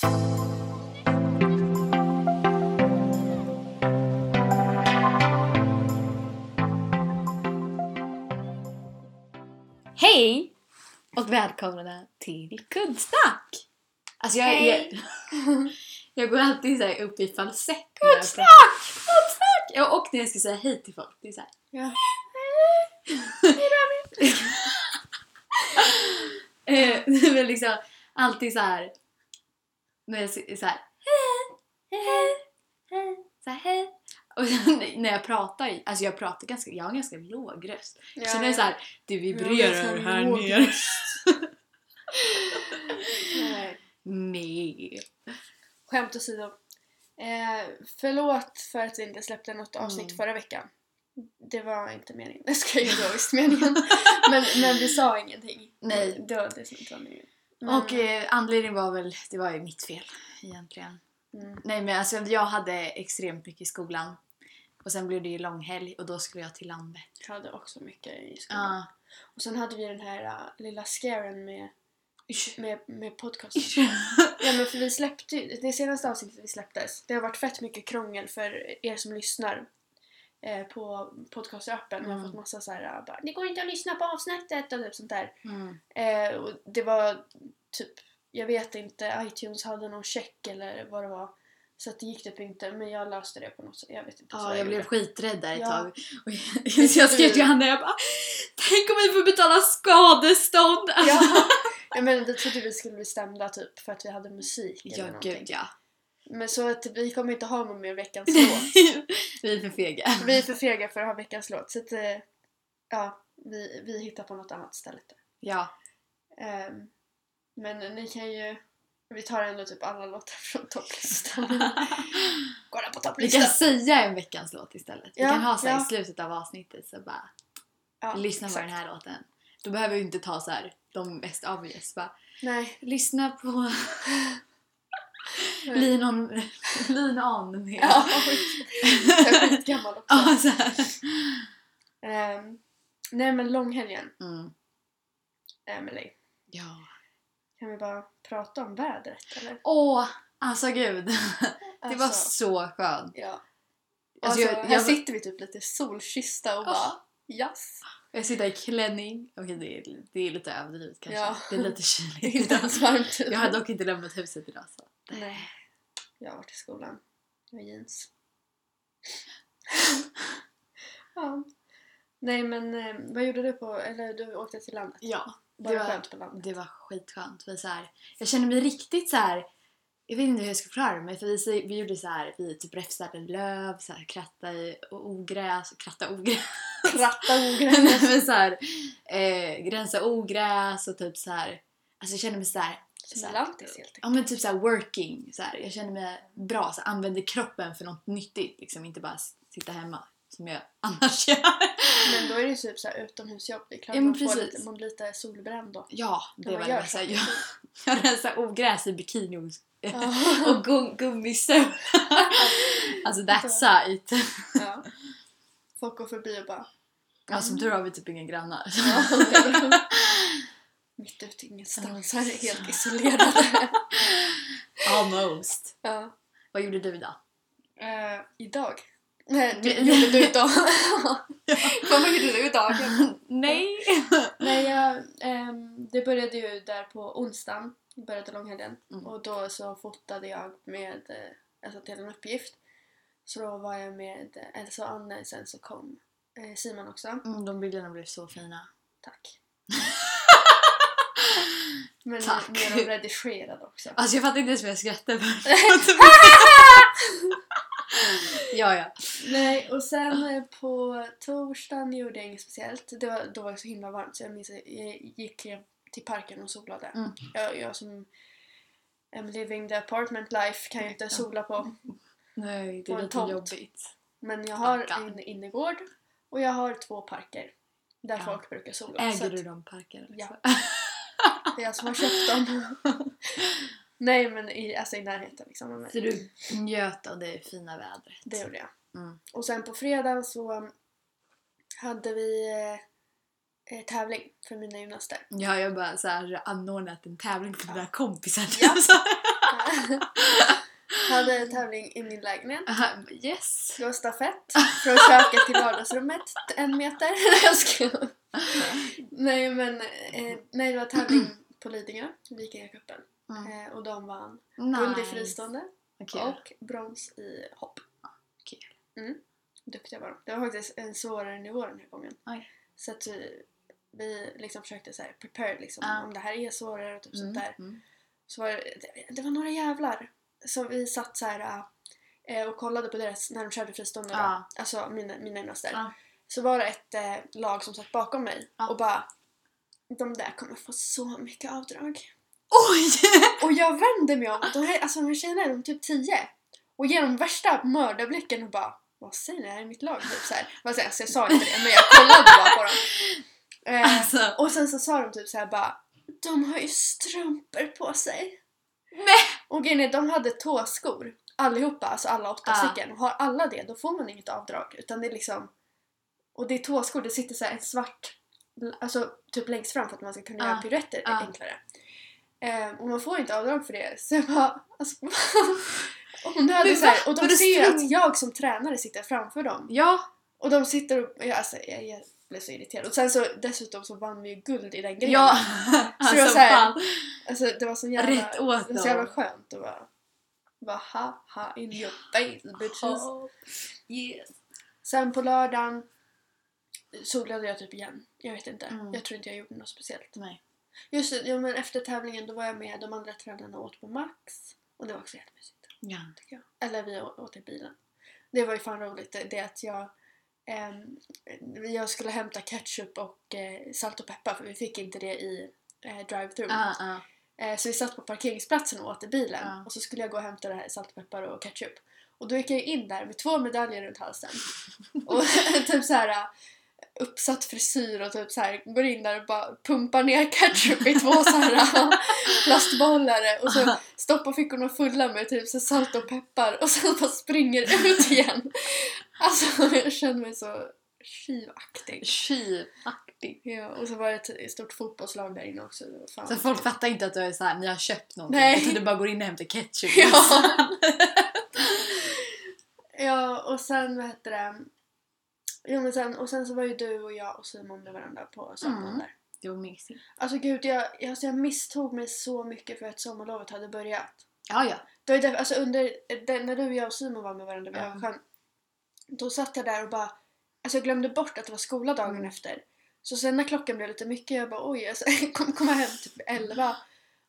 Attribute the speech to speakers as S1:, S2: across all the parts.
S1: Hej! Och välkomna till Kuddsnack! Alltså jag,
S2: Hej.
S1: jag, jag går alltid så här upp i falsett.
S2: Kuddsnack!
S1: Kuddsnack! Ja, och när jag ska säga hej till folk. Det är så här.
S2: Ja.
S1: Eh, det väl liksom alltid så här. När jag så här. Så här. Och när jag pratar, alltså jag pratar ganska, jag har en ganska låg röst.
S2: Ja,
S1: så det är
S2: ja.
S1: så här, det
S2: Jag
S1: vibrerar
S2: ganska
S1: här nere.
S2: Nej.
S1: Nej.
S2: Skämt åsido. Eh, förlåt för att vi inte släppte något avsnitt
S1: Mm.
S2: förra veckan. Det var inte meningen. Det ska ju vara visst meningen. men, men vi sa ingenting.
S1: Nej.
S2: Det var det som inte var meningen. Men,
S1: Och eh, anledningen var väl, det var ju mitt fel egentligen.
S2: mm,
S1: Nej men alltså jag hade extremt mycket i skolan. Och sen blev det ju långhelg och då skulle jag till landet.
S2: jag hade också mycket i skolan.
S1: Ja.
S2: Och sen hade vi den här uh, lilla scaren med, med, med podcast. Ja men för vi släppte ju, det senaste avsnittet vi släpptes, det har varit fett mycket krångel för er som lyssnar eh, på podcastappen. Jag har
S1: Mm.
S2: fått massa så här, äh, bara, det går inte att lyssna på avsnittet och typ sånt där.
S1: Mm.
S2: Eh, och det var typ, jag vet inte, iTunes hade någon check eller vad det var. Så att det gick typ inte, men jag löste det på något sätt. Jag vet inte.
S1: Ja, jag blev
S2: gjorde.
S1: skiträdd där ett
S2: Ja.
S1: tag. Och jag, så jag skrev till Hanna, jag bara Tänk om vi får betala skadestånd!
S2: Ja. ja men vi trodde vi skulle bli stämda typ för att vi hade musik eller
S1: ja
S2: någonting.
S1: gud ja.
S2: Men så att vi kommer inte ha någon mer veckans låt.
S1: vi är för fega.
S2: Vi är för fega för att ha veckans låt. Så att, eh, ja, vi, vi hittar på något annat istället.
S1: Ja.
S2: Ehm, men ni kan ju... Vi tar ändå typ alla låtar från topplistan. Kolla på
S1: Vi
S2: topplistan!
S1: kan säga en veckans låt istället. Vi
S2: Ja,
S1: kan ha så
S2: ja.
S1: i slutet av avsnittet så bara
S2: Ja,
S1: lyssna på
S2: exakt.
S1: den här låten. Då behöver vi inte ta så här de mest obvious. Bara,
S2: Nej.
S1: lyssna på Lean on, lean on med...
S2: Ja, jag är skitgammal också.
S1: Ja, så.
S2: Ehm, nej men långhelgen,
S1: Mm.
S2: Emily.
S1: Ja.
S2: Kan vi bara prata om vädret eller?
S1: Åh, alltså gud. Det var
S2: Alltså,
S1: så skönt.
S2: Ja.
S1: Alltså,
S2: Alltså,
S1: jag,
S2: här
S1: jag,
S2: sitter vi typ lite solkyssta och bara
S1: Åh.
S2: yes.
S1: jag sitter i klänning. Okej, det, är, det är lite överdrivet kanske.
S2: Ja.
S1: Det är lite
S2: Det är
S1: kyligt
S2: inte
S1: idag.
S2: ens varmt.
S1: Jag har dock inte lämnat huset idag så.
S2: Nej. Jag har varit i skolan. Jag har jeans. ja. Nej men eh, vad gjorde du på, eller du åkte till landet?
S1: Ja,
S2: Var
S1: det var,
S2: skönt på landet?
S1: det var skitskönt. Vi så här, jag kände mig riktigt så här. Jag vet inte hur jag ska förklara mig för vi, vi gjorde så här, vi typ räfsade löv, så här, kratta i ogräs, kratta ogräs.
S2: Kratta ogräs.
S1: men så här, eh, rensa ogräs och typ så här. Alltså jag kände mig så här. Så här
S2: Lantis helt enkelt.
S1: Ja men typ så här working, så här. jag kände mig bra, så här, använde kroppen för något nyttigt liksom, inte bara sitta hemma som jag annars gör.
S2: Men då är det ju typ såhär utomhusjobb. Det är klart
S1: Ja,
S2: man, får
S1: precis.
S2: lite, man blir lite solbränd då.
S1: Ja, det var det. Jag, jag rensade ogräs i bikini och,
S2: Ja.
S1: och gum, gummistövlar. alltså that sight.
S2: ja. Folk går förbi och bara
S1: Ja, som tur har vi typ inga grannar.
S2: Mitt ute i ingenstans, här är helt isolerade.
S1: Almost.
S2: ja.
S1: Vad gjorde du idag?
S2: Eh, idag? Nej, gjorde du idag. Vad gjorde du idag?
S1: Nej!
S2: Nej, jag, ehm, det började ju där på onsdagen, började långhelgen.
S1: Mm.
S2: Och då så fotade jag med, eh, alltså till en uppgift. Så då var jag med Elsa och Anne, sen så kom eh, Simon också.
S1: Mm, de bilderna blev så fina.
S2: Tack. Men
S1: Tack.
S2: mer de redigerade också.
S1: Alltså jag fattar inte ens vad jag skrattade för. ja, ja.
S2: Nej, och sen eh, på torsdagen gjorde jag inget speciellt. Det var, då var det så himla varmt så jag minns att jag gick eh, till parken och solade.
S1: Mm.
S2: Jag, jag som am living the apartment life kan ju inte sola på.
S1: Nej, det är lite
S2: tomt.
S1: jobbigt.
S2: Men jag har
S1: Stackarn.
S2: en innergård och jag har två parker där
S1: Ja.
S2: folk brukar sola.
S1: Äger du de parkerna?
S2: Ja. Det är jag som har köpt dem. Nej men i, alltså i närheten liksom.
S1: Så du njöt av det fina vädret?
S2: Det gjorde jag.
S1: Mm.
S2: Och sen på fredagen så hade vi eh, eh, tävling för mina gymnaster.
S1: Ja, jag bara så här anordnat en tävling för dina kompisar.
S2: Ja. Hade en tävling i min lägenhet.
S1: Aha, yes.
S2: Det var stafett från köket till vardagsrummet, en meter. Nej men, eh, nej det var tävling på Lidingö, Vikingacupen.
S1: Mm.
S2: Eh, och de vann guld i
S1: Nice.
S2: fristående
S1: Okej.
S2: och brons i hopp.
S1: Kul.
S2: Mm. Duktiga var de. Det var faktiskt en svårare nivå den här gången.
S1: Oj.
S2: Så att vi, vi liksom försökte så här prepare liksom,
S1: Ja.
S2: om det här är svårare och typ sånt där.
S1: Mm.
S2: Så var det, det, var några jävlar som vi satt så här äh, och kollade på deras, när de körde fristående då.
S1: Ja.
S2: Alltså mina, mina gymnaster.
S1: Ja.
S2: Så var det ett äh, lag som satt bakom mig och bara de där kommer få så mycket avdrag.
S1: Oj!
S2: Och jag vände mig om, de här, alltså de här tjejerna är de typ 10 och ger dem värsta mördarblicken och bara Vad säger ni? Det här är mitt lag. Typ så här. Alltså, jag sa inte det men jag kollade bara på dem. Eh,
S1: Alltså,
S2: och sen så sa de typ så här bara De har ju strumpor på sig.
S1: Nej!
S2: Och grejen är, de hade tåskor. Allihopa, alltså alla åtta
S1: Ja.
S2: stycken. Och har alla det, då får man inget avdrag. Utan det är liksom... Och det är tåskor, det sitter så här en svart... Alltså typ längst fram för att man ska kunna
S1: Ja.
S2: göra piruetter
S1: Ja.
S2: enklare. Eh, och man får inte avdrag för det. Så jag bara... Alltså, och, hon hade så här, och de
S1: det
S2: ser att jag som tränare sitter framför dem.
S1: ja.
S2: Och de sitter och... Ja, alltså, jag, jag blev så irriterad. Och sen så dessutom så vann vi ju guld i den grejen.
S1: Ja.
S2: Så det
S1: Alltså
S2: var så här. Alltså det var så jävla,
S1: Rätt åt
S2: det var så jävla skönt att bara, bara ha ha in your face bitches.
S1: Yes.
S2: Sen på lördagen solade jag typ igen. Jag vet inte.
S1: Mm.
S2: Jag tror inte jag gjorde något speciellt.
S1: Nej.
S2: Just det, ja, men efter tävlingen då var jag med de andra tränarna och åt på Max. Och det var också jättemysigt.
S1: Ja.
S2: Tycker jag. Eller vi åt i bilen. Det var ju fan roligt det, det att jag ehm, jag skulle hämta ketchup och eh, salt och peppar för vi fick inte det i eh, drive-thru.
S1: Ah, ah.
S2: Eh, Så vi satt på parkeringsplatsen och åt i bilen
S1: Ja.
S2: och så skulle jag gå och hämta det här saltpeppar och ketchup. Och då gick jag in där med två medaljer runt halsen. och typ så här uh, uppsatt frisyr och typ så här går in där och bara pumpar ner ketchup i två så här plastbollar och så stoppar fickorna fulla med typ så salt och peppar och sen bara springer ut igen. Alltså jag kände mig så tjuvaktig.
S1: Tjuvaktig.
S2: Ja, och så var det ett stort fotbollslag där inne också. Fan
S1: Så folk fattar inte att du är så här, ni har köpt någonting
S2: Nej.
S1: utan du bara går in och hämtar ketchup.
S2: Ja. ja, och sen vad heter det? Jo, men sen, och sen så var ju du och jag och Simon med varandra på söndagen
S1: Mm.
S2: där.
S1: Det var mysigt.
S2: Alltså gud, jag, jag, alltså, jag misstog mig så mycket för att sommarlovet hade börjat.
S1: Ja, ja.
S2: Det var därför, alltså under, den, när du och jag och Simon var med varandra vid. Översjön. Då satt jag där och bara, alltså jag glömde bort att det var skola dagen
S1: Mm.
S2: efter. Så sen när klockan blev lite mycket, jag bara oj, alltså, jag kommer komma hem typ 11.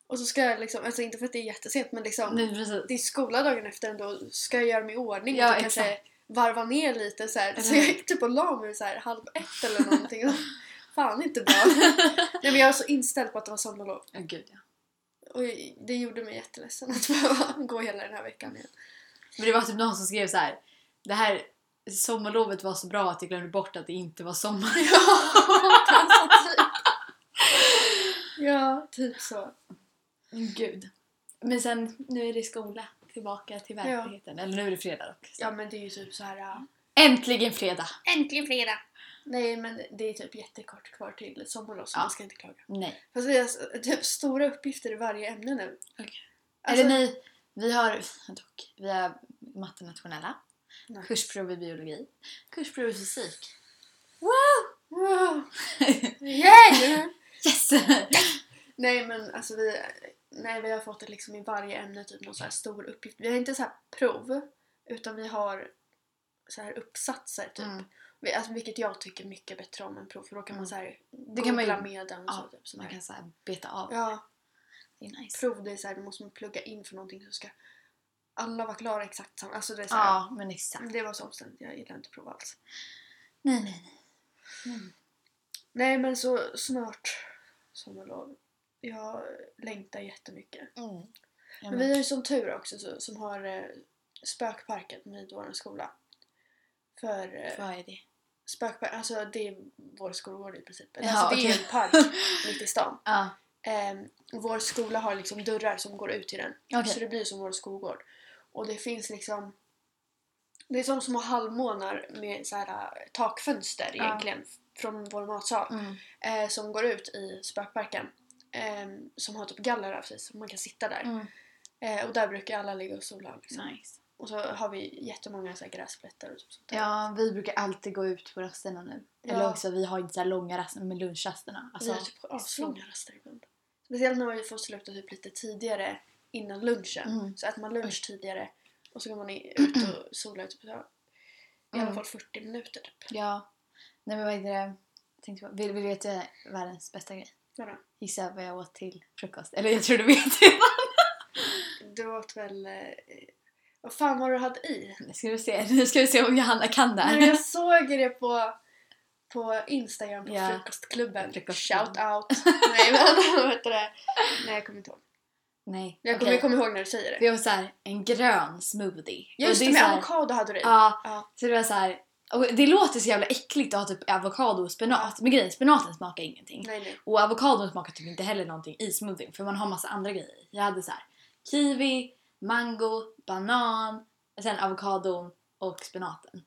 S2: Och så ska jag liksom, alltså inte för att det är jättesent men liksom
S1: Nej,
S2: det är skola dagen efter ändå, ska jag göra mig i ordning
S1: Ja,
S2: och typ kanske
S1: exakt.
S2: Varva ner lite så här. Så jag
S1: hur?
S2: gick typ och la mig så här halv ett eller någonting. Fan inte bra. Nej men jag var så inställd på att det var sommarlov.
S1: Ja, gud ja.
S2: Och det gjorde mig jätteledsen att behöva gå hela den här veckan igen.
S1: Men det var typ någon som skrev så här. Det här sommarlovet var så bra att jag glömde bort att det inte var sommar.
S2: Ja, alltså typ. Ja, typ så.
S1: Gud. Men sen, nu är det skola. Tillbaka till verkligheten. Eller nu är det fredag dock. så.
S2: Ja men det är ju typ så här. ja.
S1: Äntligen fredag!
S2: Äntligen fredag! Nej men det är typ jättekort kvar till sommarlov så
S1: Ja.
S2: man ska inte klaga.
S1: Nej.
S2: Fast vi har typ stora uppgifter i varje ämne nu.
S1: Okej.
S2: Alltså,
S1: Eller nej, vi har dock. Vi har matte nationella.
S2: Nej.
S1: Kursprov i biologi. Kursprov i fysik.
S2: Wow! Yay!
S1: Yes!
S2: Nej men alltså vi, nej, vi har fått det liksom i varje ämne typ någon så här stor uppgift. Vi har inte så här prov utan vi har så här uppsatser typ.
S1: Mm.
S2: Vi, alltså, vilket jag tycker mycket bättre om än prov för då kan man så här
S1: Det kan man ju-
S2: med den och så.
S1: Ja,
S2: Typ, så
S1: man
S2: där.
S1: kan så här beta av.
S2: Ja,
S1: Det är nice.
S2: prov det är så här, då måste man plugga in för någonting så ska alla vara klara exakt samma. Alltså det är så här,
S1: Ja, men exakt.
S2: Det var så omständigt, jag gillar inte prov alls.
S1: Nej, nej, nej.
S2: Nej men så snart sommarlov. Jag längtar jättemycket.
S1: Mm.
S2: Men vi har ju som tur också så, som har eh, spökparken vid vår skola. För eh,
S1: Vad är det?
S2: spökpark, alltså det är vår skolgård i princip. Eller,
S1: Ja,
S2: alltså, det är
S1: okej.
S2: en park mitt i stan.
S1: Ja,
S2: Eh, vår skola har liksom dörrar som går ut till den.
S1: Okej.
S2: Så det blir som vår skolgård. Och det finns liksom det är som små halvmånar med så här, eh, takfönster egentligen från vår matsal
S1: mm.
S2: eh, som går ut i spökparken. Eh, som har typ galler av sig så man kan sitta där.
S1: Mm.
S2: Eh, och där brukar alla ligga och sola. Liksom.
S1: Nice.
S2: Och så har vi jättemånga så här gräsplättar och typ sånt där.
S1: Ja, vi brukar alltid gå ut på rasterna nu.
S2: Ja.
S1: Eller också, vi har inte så här långa raster, men lunchrasterna. Alltså,
S2: vi har typ aslånga raster ibland. Speciellt när vi får sluta typ lite tidigare innan lunchen.
S1: Mm.
S2: Så äter man lunch tidigare och så går man ut och solar typ, så, i alla
S1: Mm.
S2: fall 40 minuter typ.
S1: Ja. Nej men vad är det? Tänkte på, vill, vill du veta världens bästa grej?
S2: Vadå?
S1: Gissa vad jag åt till frukost. Eller jag tror du vet redan.
S2: Du åt väl... Eh, vad fan var det du hade i?
S1: Nu ska vi se, nu ska vi se om Johanna kan det här.
S2: jag såg det på, på Instagram på
S1: Ja.
S2: frukostklubben.
S1: Frukostklubben.
S2: Shout out! Nej men vad heter det? Nej jag kommer inte ihåg.
S1: Nej.
S2: Jag kommer,
S1: okej.
S2: jag kommer ihåg när du säger det.
S1: Vi har så här, en grön smoothie.
S2: Just
S1: Och
S2: det,
S1: är
S2: med
S1: här-
S2: avokado hade du i.
S1: Ja,
S2: Ja.
S1: så det var så här. Och det låter så jävla äckligt att ha typ avokado och spenat. Men grejen spenaten smakar ingenting.
S2: Nej nej.
S1: Och avokadon smakar typ inte heller någonting i smoothien för man har massa andra grejer. Jag hade så här kiwi, mango, banan, sen avokadon och spenaten.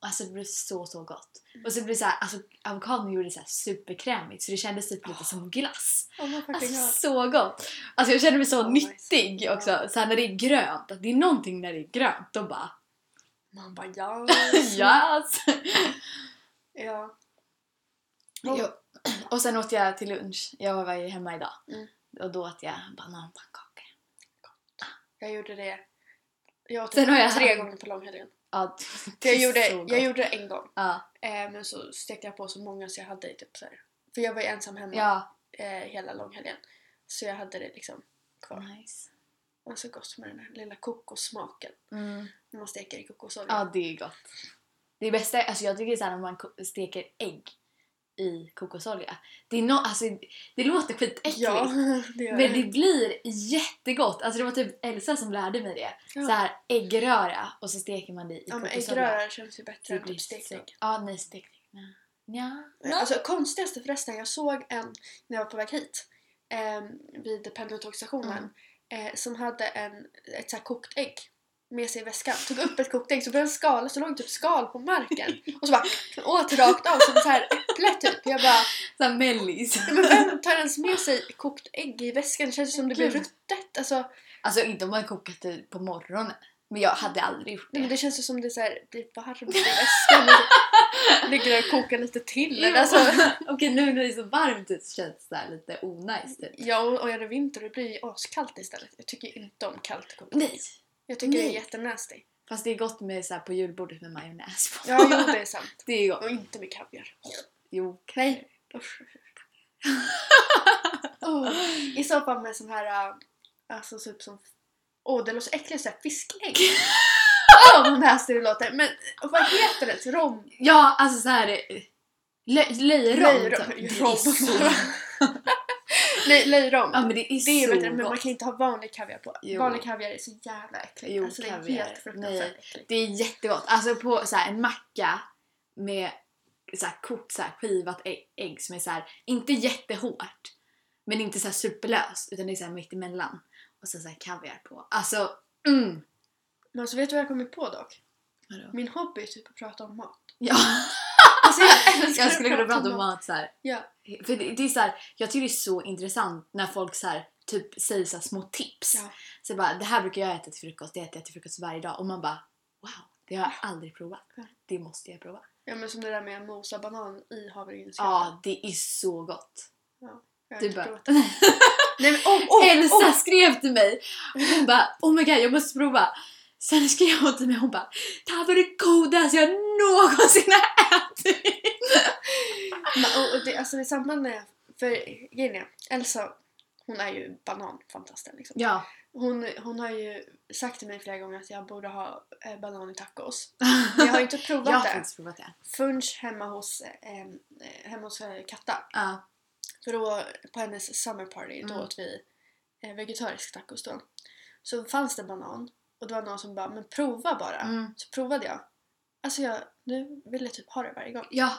S1: Och alltså det blev så så gott. Och så blev det så här, alltså avokadon gjorde det så här superkrämigt så det kändes typ lite som glass.
S2: Oh
S1: Alltså
S2: god.
S1: så gott! Alltså jag känner mig så
S2: Oh,
S1: nyttig också. Så här, när det är grönt, att det är någonting när det är grönt då bara
S2: Man bara ja.
S1: yes!
S2: ja.
S1: Jo. Och sen åt jag till lunch. Jag var ju hemma idag.
S2: Mm.
S1: Och då åt jag bananpannkakor.
S2: Jag gjorde det. Jag åt
S1: Sen
S2: det
S1: jag-
S2: tre gånger på långhelgen.
S1: Ja,
S2: jag, gjorde, jag gjorde det en gång.
S1: Ja,
S2: Eh, men så stekte jag på så många så jag hade det typ så här. För jag var ju ensam hemma
S1: ja.
S2: eh, hela långhelgen. Så jag hade det liksom kvar.
S1: Nice.
S2: Var så gott med den här lilla kokossmaken.
S1: Mm.
S2: När man steker i kokosolja.
S1: Ja, det är gott. Det bästa, alltså jag tycker såhär när man steker ägg i kokosolja. Det, är no, alltså, det låter skitäckligt.
S2: Ja, det
S1: Men det blir jättegott. Alltså det var typ Elsa som lärde mig det.
S2: Ja.
S1: Så här äggröra och så steker man det i
S2: Ja men
S1: kokosolja.
S2: äggröra känns ju bättre
S1: Det
S2: än typ ägg.
S1: Ja, nej stekt ägg. Ja.
S2: Alltså konstigaste förresten, jag såg en när jag var på väg hit eh, vid pendeltågsstationen
S1: Mm.
S2: eh, som hade en, ett så här kokt ägg med sig i väskan. Tog upp ett kokt ägg så började skala så låg det typ skal på marken och så bara åt rakt av som så här äpple typ. Jag bara
S1: Såhär mellis.
S2: "Ja, men vem tar ens med sig kokt ägg i väskan? Det känns som det blir ruttet. Alltså,
S1: Alltså inte om man kokat det på morgonen. Men jag hade aldrig gjort
S2: nej, men
S1: det.
S2: det känns ju som det så här, blir varmt i väskan och ligger där och kokar lite till.
S1: Jo.
S2: Alltså,
S1: Okej nu när det är så varmt ut så känns det lite onajs typ.
S2: Ja, och och är det vinter blir det ju askallt istället. Jag tycker inte om kallt kokt.
S1: Nej.
S2: Jag tycker det är
S1: Nej.
S2: jättenasty.
S1: Fast det är gott med så här på julbordet med majonnäs på.
S2: Ja, jo det är sant.
S1: Det är gott.
S2: Och inte med kaviar.
S1: Jo.
S2: Nej. Usch, usch, usch. oh, I så fall med sån här, äh, alltså typ som, åh oh, det låter så äckligt såhär fiskägg. Åh vad nasty det låter. Men vad heter det? Rom?
S1: Ja, alltså så här. eh, Lö, löjrom.
S2: Löjrom. Nej, löjrom.
S1: ja men det är
S2: det är
S1: så
S2: bättre, men man
S1: gott.
S2: kan inte ha vanlig kaviar på.
S1: Jo.
S2: Vanlig kaviar är så jävla äckligt.
S1: Jo,
S2: alltså det är helt fruktansvärt äckligt.
S1: Det är jättegott. Alltså på så här, en macka med så här, kokt så här, skivat ägg, ägg som är så här, inte jättehårt men inte så här superlöst utan det är så här mitt emellan. Och så, så här kaviar på. Alltså, mm!
S2: Men alltså vet du vad jag kommit på dock?
S1: Vadå?
S2: Min hobby är typ att prata om mat.
S1: Ja,
S2: Alltså jag
S1: jag skulle kunna prata om mat så här.
S2: Ja.
S1: För det, det är så här, jag tycker det är så intressant när folk så här, typ säger så små tips.
S2: Ja.
S1: Så bara, det här brukar jag äta till frukost, det äter jag till frukost varje dag. Och man bara, wow, det har jag aldrig provat. Det måste jag prova.
S2: ja men som det där med att mosa banan i havregrynsgröt.
S1: Ja, det är så gott.
S2: Har
S1: Du bara.
S2: Nej men oh, oh,
S1: Elsa
S2: oh.
S1: skrev till mig och hon bara oh my god jag måste prova. Sen skrev hon till mig hon bara det här var det godaste jag någonsin har ätit.
S2: Och, och det, alltså i samband med, för grejen Elsa hon är ju bananfantasten liksom.
S1: Ja.
S2: Hon, hon har ju sagt till mig flera gånger att jag borde ha eh, banan i tacos. Men jag har inte provat
S1: jag har
S2: det.
S1: faktiskt provat det.
S2: Förrän hemma hos, eh, hemma hos eh, Katta.
S1: Ja.
S2: För då på hennes summer party då
S1: Mm.
S2: åt vi eh, vegetarisk tacos då. Så fanns det banan och det var någon som bara men prova bara.
S1: Mm.
S2: Så provade jag. Alltså jag, nu vill jag typ ha det varje gång.
S1: ja.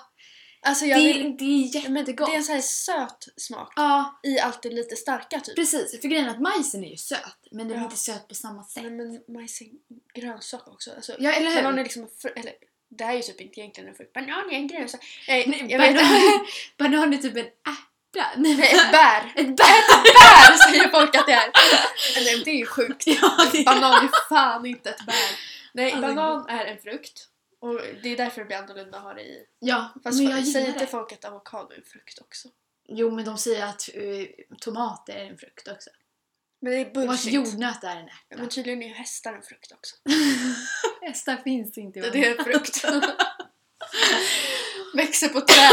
S2: Alltså
S1: Det,
S2: jag vill,
S1: är- det är
S2: men det
S1: jättegott.
S2: är en sån här söt smak
S1: Ja,
S2: i allt det lite starka typ.
S1: precis. För grejen är att majsen är ju söt men den är
S2: Ja.
S1: inte söt på samma sätt.
S2: Nej, men majs är grönsak också. Alltså,
S1: Ja, eller hur?
S2: banan är liksom eller det här är ju typ inte egentligen en frukt. Banan är en grönsak. Nej,
S1: Nej,
S2: jag vet
S1: banan,
S2: inte.
S1: banan är typ en ärta.
S2: Nej, ett bär.
S1: Ett bär!
S2: Bär säger folk att det är. Nej, det är ju sjukt.
S1: Ja, det-
S2: Banan är fan inte ett bär. Nej,
S1: Alltså,
S2: banan är en frukt. Och det är därför det blir annorlunda att ha det i.
S1: Ja,
S2: Fast
S1: men jag
S2: säger inte folk att avokado är en frukt också?
S1: Jo, men de säger att uh, tomat är en frukt också.
S2: Men det är
S1: Och att
S2: bullshit.
S1: jordnöt är en
S2: Ja,
S1: ärta.
S2: men tydligen är ju hästar en frukt också.
S1: Hästar finns inte.
S2: Det, det är en frukt. Växer på träd.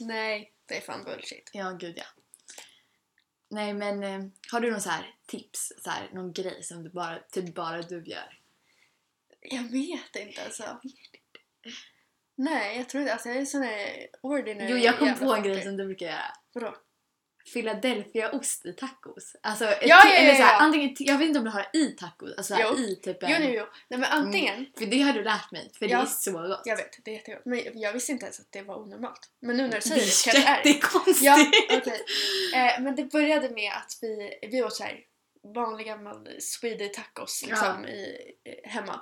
S2: Nej, det är fan bullshit.
S1: Ja, gud ja. Nej, men eh, har du någon så här tips? Så här, någon grej som du bara, typ bara du gör?
S2: Jag vet inte alltså. Nej, jag tror inte. Alltså jag är sån här ordinary
S1: Jo, jag kom
S2: jävla
S1: på en
S2: fucker.
S1: grej som du brukar göra.
S2: Vadå?
S1: Philadelphia-ost i tacos. Alltså,
S2: Ja, ja, ja,
S1: eller så här, antingen, jag vet inte om du har det i tacos, alltså
S2: Jo.
S1: i typ en...
S2: Jo, jo, jo. Nej men antingen.
S1: För det har du lärt mig, för det är så gott.
S2: Jag vet, det är jättegott. Men jag visste inte ens att det var onormalt. Men nu när du
S1: det
S2: säger det
S1: är
S2: kanske är det.
S1: jättekonstigt.
S2: Ja, okej. Eh, men det började med att vi, vi åt så här vanlig gammal swedish tacos liksom i, hemma.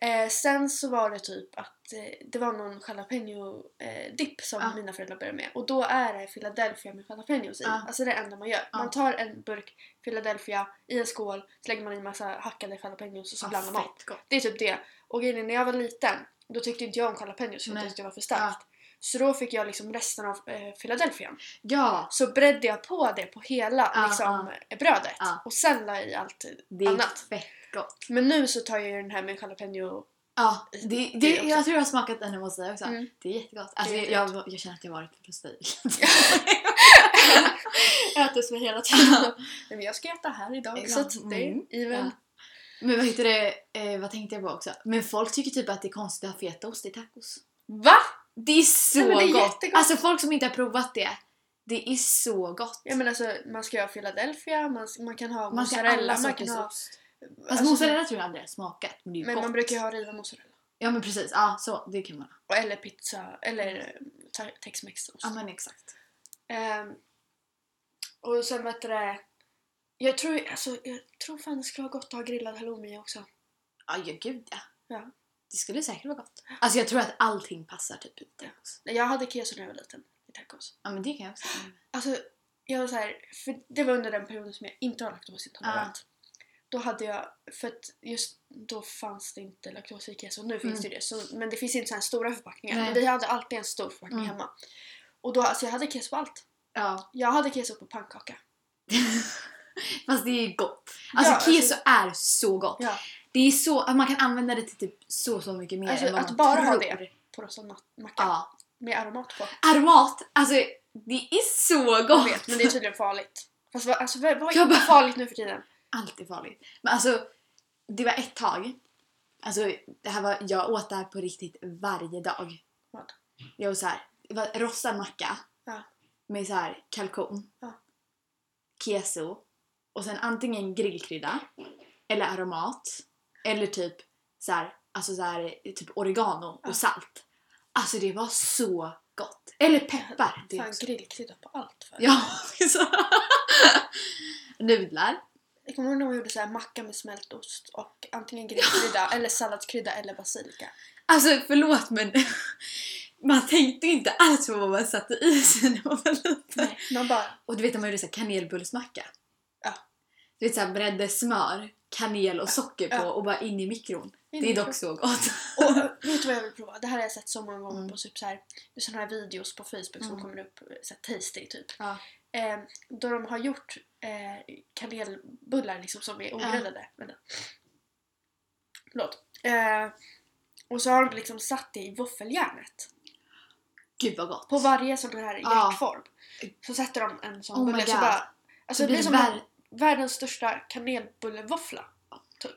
S2: Eh, sen så var det typ att eh, det var någon jalapeno eh, som
S1: Ja.
S2: mina föräldrar började med och då är det Philadelphia med jalapenos i.
S1: Ja.
S2: Alltså det är det enda man gör.
S1: Ja.
S2: Man tar en burk Philadelphia i en skål, så lägger man i massa hackade jalapenos och så blandar man.
S1: gott.
S2: Det är typ det. Och grejen är, när jag var liten då tyckte inte jag om jalapenos för jag tyckte det var för starkt. Så då fick jag liksom resten av eh, Philadelphia.
S1: Ja,
S2: Så bredde jag på det på hela liksom, brödet och sen la jag i allt
S1: det
S2: annat.
S1: fett gott.
S2: Men nu så tar jag ju den här med jalapeno.
S1: Ja, det, det,
S2: Det också.
S1: jag tror jag har smakat den hemma hos dig också.
S2: Mm.
S1: Det är jättegott. Alltså,
S2: Det är
S1: jag, jag, jag känner att jag varit hos dig.
S2: Äter som hela tiden. Men jag ska äta här idag
S1: Ja,
S2: så att det
S1: mm.
S2: är even.
S1: Men vad heter det, eh, vad tänkte jag på också? Men folk tycker typ att det är konstigt att ha fetaost i tacos.
S2: Va?
S1: Det är så
S2: Nej, det är
S1: gott!
S2: jättegott.
S1: Alltså folk som inte har provat det, det är så gott.
S2: Ja men alltså man ska ha Philadelphia, man, man kan ha
S1: man
S2: mozzarella, man kan ha...
S1: ost. Fast
S2: alltså,
S1: mozzarella tror jag aldrig har smakat, men det är
S2: Men
S1: gott.
S2: man brukar ju ha riven mozzarella.
S1: Ja men precis, ja så det kan man ha.
S2: Eller pizza, eller eh, tex-mex.
S1: Ja men exakt.
S2: Ehm, och sen vet du det... Jag tror, alltså, jag tror fan det skulle vara gott att ha grillad halloumi också.
S1: Ja, ja gud ja.
S2: Ja.
S1: Det skulle säkert vara gott. Alltså jag tror att allting passar typ i tacos.
S2: Jag hade keso när jag var liten i tacos.
S1: Ja men det kan jag också.
S2: Alltså, jag var så här, för det var under den perioden som jag inte var laktosintolerant. Då hade jag, för att just då fanns det inte laktos i keso, nu finns
S1: Mm.
S2: det ju det. Så, men det finns inte så här stora förpackningar.
S1: Nej.
S2: Men vi hade alltid en stor förpackning
S1: Mm.
S2: hemma. Och då, alltså jag hade keso på allt.
S1: Ja.
S2: Jag hade keso på pannkaka.
S1: Fast det är gott. Alltså
S2: Ja, alltså-
S1: keso är så gott.
S2: Ja.
S1: Det är så, man kan använda det till typ så så mycket mer
S2: Alltså,
S1: än vad
S2: att
S1: man
S2: bara ha
S1: tror.
S2: det. På rostad ma- macka.
S1: Ja.
S2: Med aromat på.
S1: Aromat, alltså det är så
S2: Jag
S1: gott!
S2: vet, men det är tydligen farligt. Fast vad, alltså, vad vad är
S1: Jag bara-
S2: farligt nu för tiden?
S1: Allt är farligt. Men alltså, det var ett tag. Alltså, det här var, jag åt det här på riktigt varje dag.
S2: Vad?
S1: Jag var så här, det var rostad macka
S2: Ja.
S1: med så här kalkon,
S2: Ja.
S1: keso och sen antingen grillkrydda eller aromat eller typ så här, alltså så här, typ oregano
S2: Ja.
S1: och salt. Alltså det var så gott. Eller peppar. Det
S2: Fan, grillkrydda på allt. För.
S1: Ja. Nudlar.
S2: Jag kommer ihåg när man gjorde så här macka med smältost och antingen grillkrydda eller salladskrydda eller basilika.
S1: Alltså förlåt men man tänkte inte alls på vad man satte i sig när man var liten.
S2: Nej, man bara...
S1: Och du vet när man gjorde så här kanelbullsmacka?
S2: Ja.
S1: Du vet såhär bredde smör, kanel och socker på
S2: Ja.
S1: och bara in i mikron.
S2: In
S1: det är dock så gott.
S2: Och vet du vad jag vill prova? Det här har jag sett så många gånger
S1: Mm.
S2: på typ så här, såna här videos på Facebook som
S1: Mm.
S2: kommer upp, så här tasty typ.
S1: Ja.
S2: Eh, då de har gjort eh, kanelbullar liksom som är ogräddade. Vänta. Förlåt. Eh, och så har de liksom satt det i våffeljärnet.
S1: Gud vad gott.
S2: På varje sån här
S1: Ja.
S2: hjärtform. Så sätter de en sån
S1: Oh
S2: bulle så bara... Alltså
S1: Så
S2: det blir som
S1: vär-
S2: världens största kanelbullevåffla. Typ.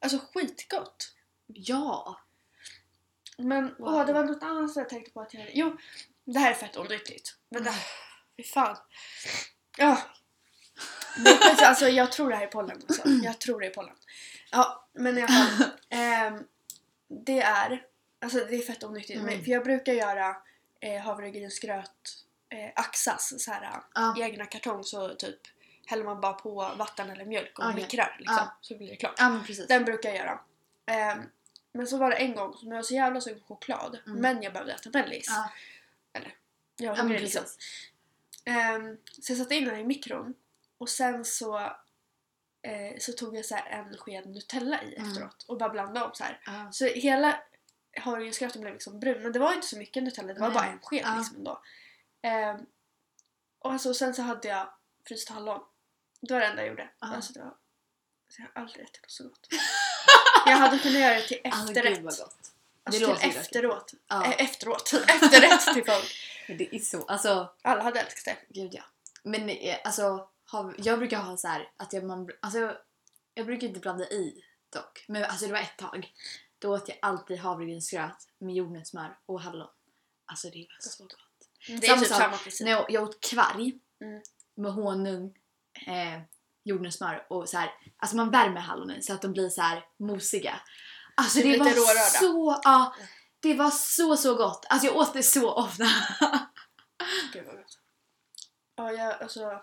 S2: Alltså skitgott.
S1: Ja.
S2: Men
S1: Wow.
S2: åh, det var något annat som jag tänkte på att jag Jo, det här är fett onyttigt. Men det, fy fan. Ja. Men alltså jag tror det här är pollen alltså. Jag tror det är pollen. Ja, men i alla fall. ehm, det är, alltså det är fett onyttigt.
S1: Mm.
S2: Men, för jag brukar göra eh, havregrynsgröt eh, axas så här
S1: Ja.
S2: i egna kartong så typ häller man bara på vatten eller mjölk och
S1: Okej.
S2: mikrar liksom.
S1: Ja.
S2: Så blir det klart.
S1: Precis.
S2: Den brukar jag göra. Ehm, men så var det en gång som jag var så jävla sugen på choklad
S1: Mm.
S2: men jag behövde äta mellis.
S1: Ja.
S2: Jag var hungrig liksom. Ehm, så jag satte in den i mikron och sen så, eh, så tog jag så här en sked Nutella i
S1: Mm.
S2: efteråt och bara blandade om så här.
S1: Ja.
S2: Så hela havregrynsgröten blev liksom brun men det var inte så mycket Nutella, det var
S1: Nej.
S2: bara en sked
S1: Ja.
S2: liksom ändå. Ehm, och alltså, sen så hade jag fryst hallon. Det var det enda jag gjorde.
S1: Ja.
S2: Alltså, det var, alltså, jag har aldrig ätit något så gott. jag hade kunnat göra det till
S1: Alltså,
S2: efterrätt.
S1: gott.
S2: Alltså
S1: Det
S2: till efteråt.
S1: Ja.
S2: Eh, efteråt. Efterrätt till folk.
S1: Det är så, alltså
S2: Alla hade älskat det.
S1: gud ja. Men eh, alltså, hav, jag brukar ha så här att jag, man, alltså, jag brukar inte blanda i dock. Men alltså det var ett tag. Då åt jag alltid havregrynsgröt med jordnötssmör och hallon. Alltså det var så gott.
S2: Det är
S1: Samma
S2: typ
S1: sak.
S2: samma princip.
S1: När jag, jag åt kvarg
S2: Mm.
S1: med honung, eh, jordnötssmör och så här. Alltså man värmer hallonen så att de blir så här mosiga. Alltså
S2: Typ
S1: det
S2: lite
S1: var
S2: rårörda.
S1: så, ja. Det var så så gott. Alltså jag åt det så ofta.
S2: Gud vad gott. Ja, jag alltså...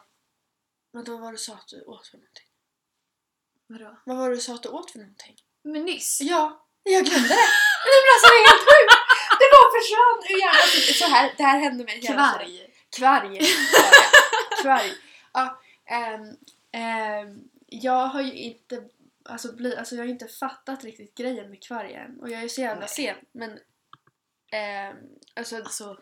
S2: Vänta, vad var det du sa att du åt för någonting?
S1: Vadå?
S2: Vad var det du sa att du åt för någonting?
S1: Men nyss.
S2: Ja, jag glömde det! Nej men alltså det helt sjukt! Det bara försvann ur hjärnan. Så här, det här hände mig.
S1: Kvarg.
S2: Kvarg. Kvarg. Ja, ehm, ehm, jag har ju inte, alltså, bli, alltså jag har inte fattat riktigt grejen med kvarg än. Och jag är så jävla sen. Men ehm, alltså,
S1: Alltså,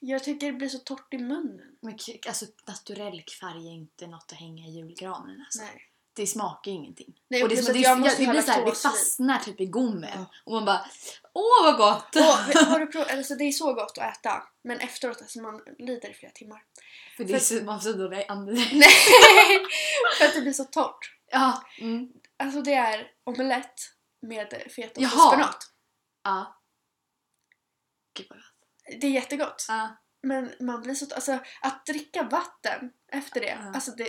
S2: jag tycker det blir så torrt i munnen.
S1: men, alltså naturell kvarg är inte något att hänga i julgranen. Alltså.
S2: Nej.
S1: Det smakar ingenting.
S2: Nej,
S1: och det, som, det,
S2: jag måste
S1: det, blir så här, det fastnar typ i gommen.
S2: Ja.
S1: Och man bara Åh vad gott!
S2: Och, har du prov, alltså, det är så gott att äta. Men efteråt, alltså man lider i flera timmar.
S1: För det är så, man får så dålig andedräkt.
S2: Nej! För att det blir så torrt.
S1: Ja. Mm.
S2: Alltså det är omelett med fetaost och spenat.
S1: Ja. Gud vad gott.
S2: Det är jättegott.
S1: Ja.
S2: Men man blir så... Alltså att dricka vatten efter det.
S1: Ja.
S2: Alltså det,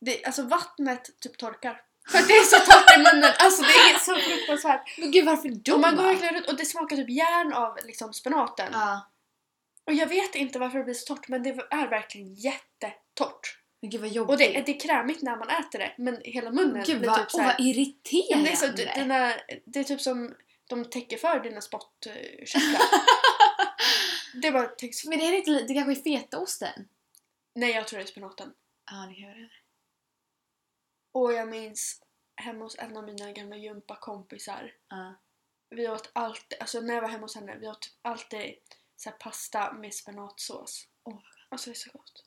S2: det... Alltså vattnet typ torkar. För att det är så torrt i munnen. Alltså det är så fruktansvärt.
S1: Men gud varför då?
S2: Och man går verkligen runt och det smakar typ järn av liksom spenaten.
S1: Ja.
S2: Och jag vet inte varför det blir så torrt men det är verkligen jättetorrt.
S1: Men gud vad jobbigt.
S2: Och det, det är krämigt när man äter det men hela munnen
S1: Gud
S2: blir
S1: vad,
S2: typ så
S1: åh,
S2: här,
S1: vad irriterande.
S2: Det, är så, dina, det är typ som de täcker för dina spottkörtlar. det bara täcks...
S1: Men det är inte det kanske är fetaosten?
S2: Nej jag tror det är spenaten.
S1: Ja det kan det.
S2: Och jag minns hemma hos en av mina gamla gympakompisar.
S1: Ja.
S2: Vi åt alltid, alltså när jag var hemma hos henne, vi åt typ alltid så pasta med spenatsås.
S1: Åh.
S2: Alltså det är så gott.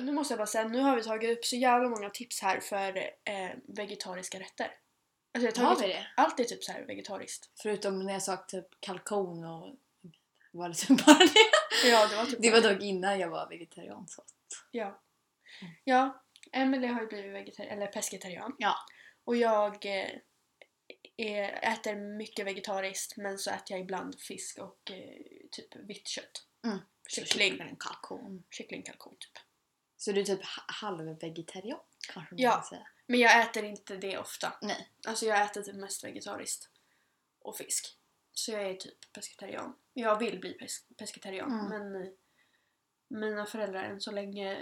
S2: Nu måste jag bara säga, nu har vi tagit upp så jävla många tips här för eh, vegetariska rätter. Alltså jag har
S1: Har
S2: tagit
S1: vi det?
S2: allt är typ så här vegetariskt.
S1: Förutom när jag sa typ kalkon och var det typ bara det.
S2: Ja, det var typ
S1: Det var dock innan jag var vegetarian så.
S2: Ja. Ja, Emily har ju blivit vegetarian, eller pescetarian.
S1: Ja.
S2: Och jag eh, äter mycket vegetariskt men så äter jag ibland fisk och eh, typ vitt kött.
S1: Mm.
S2: Kyckling.
S1: och kalkon.
S2: Kyckling, kalkon typ.
S1: Så du är typ ha- halvvegetarian kanske man
S2: Ja.
S1: kan säga.
S2: Men jag äter inte det ofta.
S1: Nej.
S2: Alltså jag äter typ mest vegetariskt. Och fisk. Så jag är typ pescetarian. Jag vill bli pes- pescetarian
S1: Mm.
S2: men mina föräldrar än så länge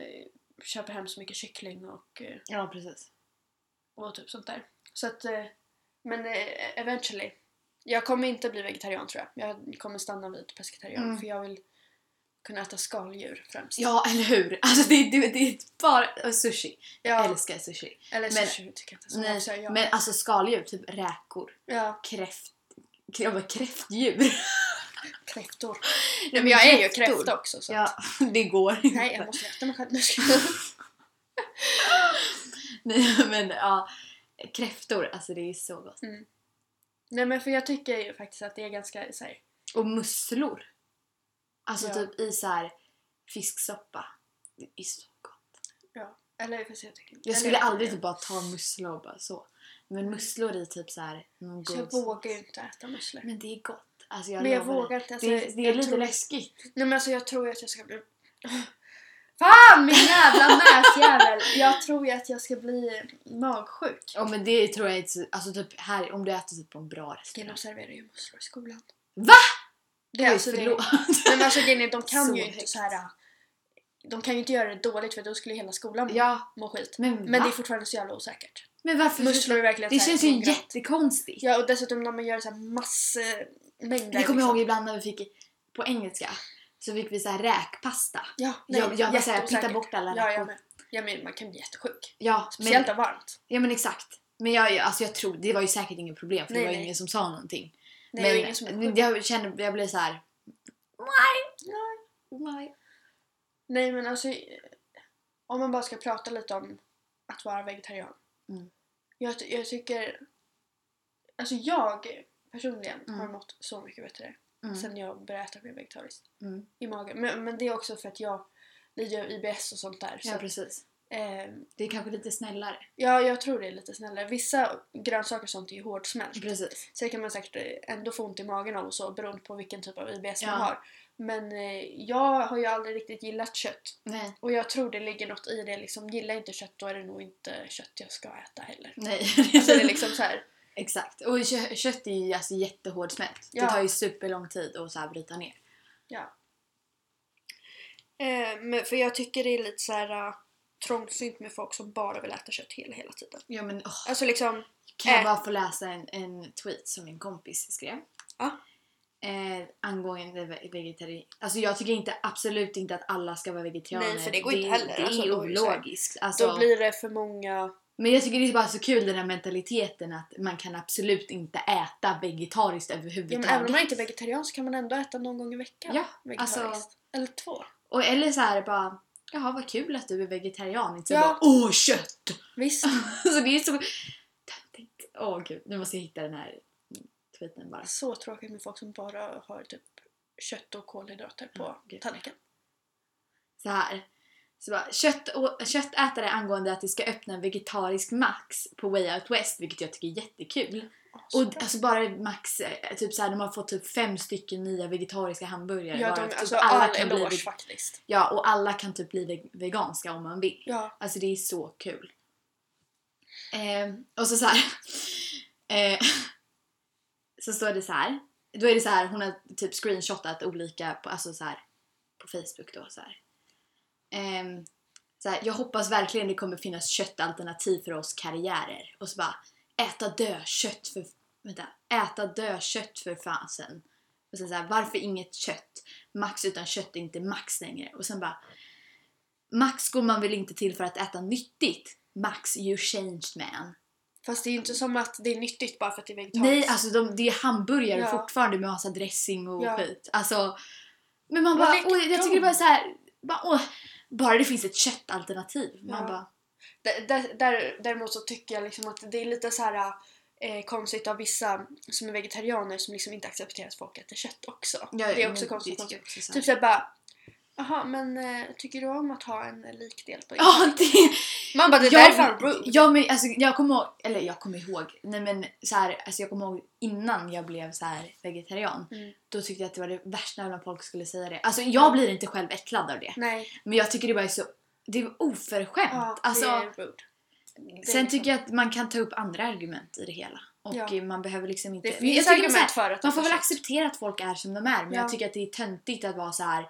S2: köper hem så mycket kyckling och eh,
S1: Ja precis.
S2: och typ sånt där. Så att, eh, men eh, eventually. Jag kommer inte bli vegetarian tror jag. Jag kommer stanna vid pescetarian
S1: Mm.
S2: för jag vill kunna äta skaldjur främst.
S1: Ja eller hur! Alltså det, det, det är bara och sushi. Jag
S2: ja
S1: älskar sushi.
S2: eller
S1: men-
S2: sushi tycker jag inte så
S1: Nej,
S2: så jag,
S1: men alltså skaldjur, typ räkor,
S2: ja,
S1: kräft... Jag bara kräftdjur.
S2: kräftor.
S1: Nej,
S2: men jag är ju kräfta också så
S1: Ja, det går inte.
S2: Nej, jag måste äta mig själv. Nu ska jag-
S1: Nej men ja, kräftor, alltså det är så gott.
S2: Nej men för jag tycker ju faktiskt att det är ganska så här,
S1: Och musslor. Alltså
S2: Ja.
S1: typ i så här fisksoppa. Det är så gott.
S2: ja. Eller jag tycker
S1: Jag
S2: eller
S1: skulle
S2: jag
S1: aldrig typ bara ta musslor och bara så. Men musslor i typ så här någon
S2: Så
S1: god
S2: jag vågar ju inte äta musslor.
S1: Men det är gott. Alltså jag
S2: Men jag
S1: lovar
S2: vågar inte. Alltså,
S1: Det, är- det är lite
S2: tror-
S1: läskigt.
S2: Nej men alltså jag tror att jag ska bli... Fan min jävla näsjävel! Jag tror ju att jag ska bli magsjuk.
S1: Ja men det tror jag inte så- Alltså typ här om du äter typ på en bra
S2: De
S1: restaurang.
S2: serverar ju musslor i skolan.
S1: Va?
S2: Det är alltså det.
S1: förlåt.
S2: Men alltså grejen de kan
S1: Så
S2: ju inte så här. de kan ju inte göra det dåligt för då skulle hela skolan må,
S1: Ja,
S2: må skit.
S1: men,
S2: Men det är fortfarande så jävla osäkert.
S1: men varför?
S2: Musslor är verkligen
S1: det känns ju jättekonstigt.
S2: Ja och dessutom när man gör så här massmängder.
S1: Jag kommer
S2: liksom.
S1: ihåg ibland när vi fick på engelska så fick vi så här räkpasta.
S2: Ja, nej,
S1: jag jag var såhär, pitta bort alla
S2: Ja, jag
S1: räkor.
S2: med. Ja men man kan bli jättesjuk.
S1: Ja,
S2: Speciellt
S1: men,
S2: av varmt.
S1: ja men exakt. Men jag, jag- alltså jag tror, det var ju säkert inget problem för
S2: Nej,
S1: det var
S2: nej.
S1: ingen som sa någonting.
S2: Nej,
S1: men
S2: som sjuk.
S1: jag kände, jag blev så här. Nej, nej.
S2: Nej men alltså om man bara ska prata lite om att vara vegetarian.
S1: Mm.
S2: Jag, jag tycker alltså jag personligen
S1: Mm.
S2: har mått så mycket bättre
S1: Mm.
S2: sen jag började äta mer vegetariskt
S1: Mm.
S2: i magen. Men, men det är också för att jag lider av IBS och sånt där.
S1: Ja
S2: Så,
S1: precis.
S2: Eh,
S1: Det är kanske lite snällare.
S2: ja, jag tror det är lite snällare. Vissa grönsaker och sånt är ju hårdsmält.
S1: Precis.
S2: Så det kan man säkert eh, ändå få ont i magen av och så beroende på vilken typ av IBS
S1: Ja.
S2: man har. Men eh, jag har ju aldrig riktigt gillat kött.
S1: Nej.
S2: Och jag tror det ligger något i det. Liksom, gillar jag inte kött då är det nog inte kött jag ska äta heller.
S1: Nej.
S2: Alltså det är liksom så här.
S1: Exakt. Och kö- kött är ju alltså jättehårdsmält.
S2: Ja.
S1: Det tar ju superlång tid att så här bryta ner.
S2: Ja. Eh, men för jag tycker det är lite så här uh, trångsynt med folk som bara vill äta kött hela, hela tiden.
S1: Ja men åh.
S2: Alltså liksom,
S1: Kan jag
S2: Äh.
S1: bara få läsa en, en tweet som min kompis skrev?
S2: Ja.
S1: Eh, angående ve- vegetari... Alltså jag tycker inte, absolut inte att alla ska vara vegetarianer.
S2: Nej, för det går
S1: det,
S2: inte heller.
S1: Det är
S2: Alltså,
S1: ologiskt. Alltså,
S2: då blir det för många...
S1: Men jag tycker det är bara så kul den här mentaliteten att man kan absolut inte äta vegetariskt
S2: Ja, men
S1: överhuvudtaget.
S2: även om man inte är vegetarian så kan man ändå äta någon gång i veckan.
S1: Ja,
S2: vegetariskt.
S1: alltså-
S2: Eller två.
S1: Och, eller så här bara, jaha vad kul att du är vegetarian. Inte så
S2: Ja.
S1: bara, åh kött!
S2: Visst.
S1: så det är så töntigt. Åh gud, nu måste jag hitta den här tweeten bara.
S2: Så tråkigt med folk som bara har typ kött och kolhydrater på
S1: gud.
S2: tallriken.
S1: Så här. Så bara, kött och, köttätare angående att det ska öppna en vegetarisk Max på Way Out West, vilket jag tycker är jättekul. Och alltså bara Max, eh, typ så här, de har fått typ fem stycken nya vegetariska hamburgare.
S2: ja,
S1: bara
S2: de,
S1: för typ
S2: alltså
S1: alla
S2: all
S1: kan bli veg-
S2: faktiskt.
S1: Ja, och alla kan typ bli ve- veganska om man vill.
S2: Ja.
S1: Alltså det är så kul. Eh, och så så här. Eh, så står det så här. Då är det så här, hon har typ screenshotat olika på, alltså så här, på Facebook då så här. Ehm, så här. Jag hoppas verkligen det kommer finnas köttalternativ för oss karriärer. Och så bara äta dödkött för, vänta, äta dödkött för fasen. Och sen så här, varför inget kött? Max utan kött är inte max längre. Och sen bara Max går man väl inte till för att äta nyttigt? Max, you changed man.
S2: Fast det är ju inte som att det är nyttigt bara för att det är vegetariskt.
S1: Nej, alltså de, det är hamburgare
S2: Ja.
S1: fortfarande med massa dressing och
S2: Ja.
S1: skit. Alltså, men man bara, åh, jag tycker bara så här, bara, åh, bara det finns ett köttalternativ. Man
S2: Ja.
S1: bara,
S2: Där, där, där, däremot så tycker jag liksom att det är lite så här eh, konstigt av vissa som är vegetarianer som liksom inte accepterar att folk äter kött också.
S1: ja,
S2: det är också konstigt. konstigt.
S1: också så.
S2: Typ såhär bara Jaha, men eh, tycker du om att ha en eh, likdel på
S1: Ja, det,
S2: Man bara det där är fan rude.
S1: jag, men, alltså, jag kommer ihåg, eller jag kommer ihåg, nej men så här, alltså jag kommer ihåg innan jag blev så här vegetarian.
S2: Mm.
S1: Då tyckte jag att det var det värsta när folk skulle säga det. Alltså jag blir inte själv äcklad av det.
S2: Nej,
S1: Men jag tycker det bara är så, det är oförskämt.
S2: ja,
S1: alltså,
S2: det är rude. Det
S1: Sen
S2: är
S1: tycker jag att man kan ta upp andra argument i det hela. Och
S2: Ja.
S1: man behöver liksom inte...
S2: Det finns argument
S1: här,
S2: för att
S1: Man får väl acceptera att folk är som de är men
S2: Ja.
S1: jag tycker att det är töntigt att vara så här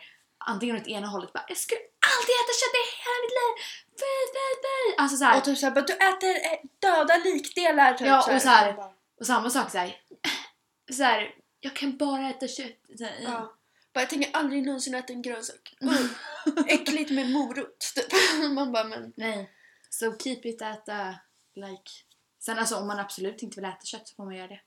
S1: antingen åt ena hållet bara jag skulle alltid äta kött i hela mitt liv. Alltså så här,
S2: Och typ såhär du äter eh, döda likdelar typ
S1: Ja, och så här- och samma sak så här, så jag kan bara äta kött. Så här,
S2: Ja. Bara, jag tänker aldrig någonsin äta en grönsak. Uh, äckligt med morot. Typ. Man bara men
S1: Nej. So keep it at uh, like... Sen alltså om man absolut inte vill äta kött så får man göra det.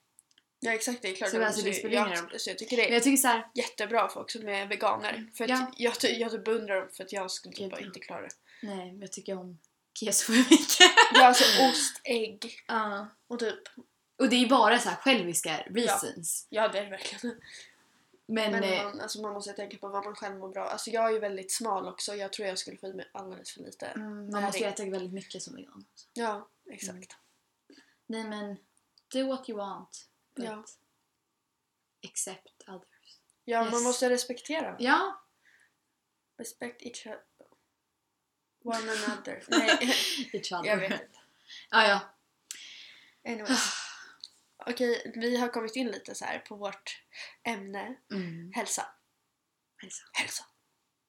S2: Ja exakt det är klart.
S1: Så alltså, det spelar ingen
S2: jag,
S1: roll.
S2: så jag tycker det
S1: Men
S2: är
S1: jag tycker så här,
S2: jättebra folk som är veganer. För att
S1: Ja.
S2: jag, ty- jag typ beundrar dem för att jag skulle typ bara
S1: ja.
S2: inte klara det.
S1: nej men jag tycker om keso för mycket.
S2: Ja alltså ost, ägg
S1: Ja.
S2: och typ
S1: Och det är bara så här själviska reasons.
S2: Ja det är det verkligen.
S1: Men,
S2: Men
S1: eh,
S2: man, alltså, man måste tänka på vad man själv mår bra. Alltså jag är ju väldigt smal också. Jag tror jag skulle få i mig alldeles för lite.
S1: mm, man måste äta väldigt mycket som vegan.
S2: Ja exakt.
S1: Nej men, do what you want. But
S2: Ja.
S1: accept others.
S2: Ja
S1: Yes.
S2: man måste respektera.
S1: Ja,
S2: Respect each other. One another. Nej
S1: each other.
S2: jag vet inte.
S1: Ja, ja.
S2: Anyways. Okej, vi har kommit in lite så här på vårt ämne
S1: Mm.
S2: hälsa.
S1: Hälsa.
S2: Hälsa.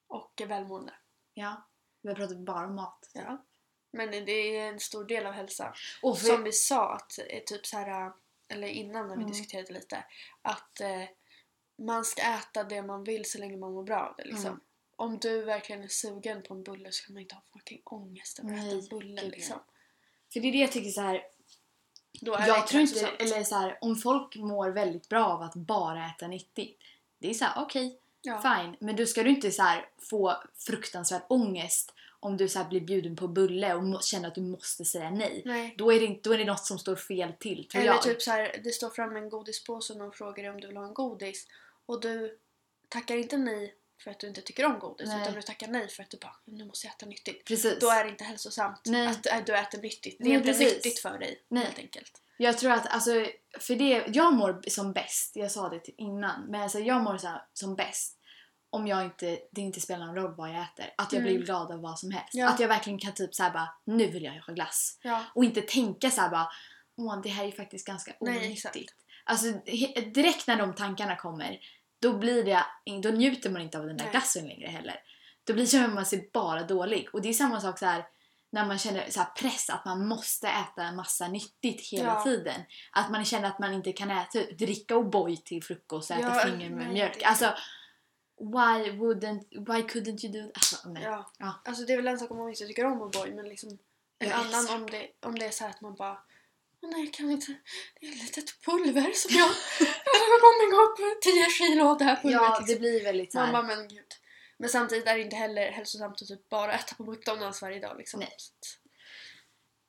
S2: Och välmående.
S1: Ja. Vi har pratat bara om mat.
S2: Ja. Men det är en stor del av hälsa.
S1: Och för,
S2: Som vi sa, att eh, typ så här, eller innan när vi
S1: Mm.
S2: diskuterade lite, att eh, man ska äta det man vill så länge man mår bra av det. Liksom.
S1: Mm.
S2: Om du verkligen är sugen på en bulle så kan man inte ha fucking ångest över att äta en bulle. Liksom.
S1: för det är det jag tycker så här. Jag tror inte, eller så här, om folk mår väldigt bra av att bara äta nyttigt. Det är så här, okej,
S2: Ja.
S1: fine. Men då ska du inte så här få fruktansvärd ångest om du så blir bjuden på bulle och känner att du måste säga nej.
S2: Nej.
S1: Då är, det, inte- då är det något som står fel till, tror
S2: Eller
S1: jag.
S2: typ så här, det står fram en godispåse och någon frågar dig om du vill ha en godis och du tackar inte nej för att du inte tycker om godis
S1: Nej.
S2: utan du tackar nej för att du bara nu måste jag äta nyttigt.
S1: Precis.
S2: Då är det inte hälsosamt
S1: Nej.
S2: att äh, du äter nyttigt. Det är
S1: Nej,
S2: inte
S1: precis.
S2: nyttigt för dig
S1: Nej.
S2: helt enkelt.
S1: Jag tror att, alltså, för det, jag mår som bäst, jag sa det innan, men alltså jag mår så som bäst om jag inte, det inte spelar någon roll vad jag äter. Att jag
S2: Mm.
S1: blir glad av vad som helst.
S2: Ja.
S1: Att jag verkligen kan typ såhär bara, nu vill jag ha glass.
S2: Ja.
S1: Och inte tänka såhär bara, åh det här är faktiskt ganska onyttigt. Alltså direkt när de tankarna kommer, då blir det, då njuter man inte av den där glassen längre heller. Då blir känner man sig bara dålig. Och det är samma sak så här när man känner så press att man måste äta en massa nyttigt hela
S2: Ja.
S1: tiden. Att man känner att man inte kan äta, dricka O'boy till frukost och äta
S2: Ja,
S1: finger med
S2: nej,
S1: mjölk. Alltså, why wouldn't, why couldn't you do that? Alltså, nej.
S2: Ja.
S1: Ja.
S2: Alltså det är väl en sak om man inte tycker om O'boy men liksom en
S1: Jag
S2: annan
S1: älskar
S2: om det, om det är så här att man bara Nej, kan inte... Det är ett litet pulver som jag... Jag kommer gå upp 10 kilo av det här pulvret.
S1: Ja,
S2: liksom.
S1: det blir väldigt så
S2: Man bara, men gud. Men samtidigt är det inte heller hälsosamt att typ bara äta på McDonalds varje dag liksom.
S1: Nej.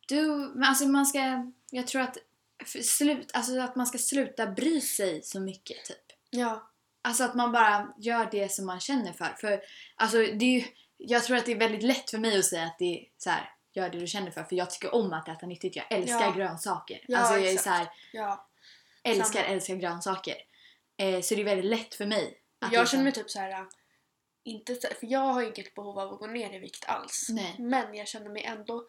S1: Du, men alltså man ska, jag tror att slut, alltså att man ska sluta bry sig så mycket typ.
S2: Ja.
S1: Alltså att man bara gör det som man känner för. För alltså det är ju, jag tror att det är väldigt lätt för mig att säga att det är så här, gör det du känner för. För jag tycker om att äta nyttigt. Jag älskar
S2: Ja.
S1: grönsaker.
S2: Ja,
S1: alltså jag är
S2: exakt.
S1: så här,
S2: ja.
S1: älskar,
S2: Samma.
S1: älskar grönsaker. Eh, så det är väldigt lätt för mig. Att
S2: Jag
S1: är
S2: känner mig typ så här. äh, Inte för jag har inget behov av att gå ner i vikt alls.
S1: Nej.
S2: Men jag känner mig ändå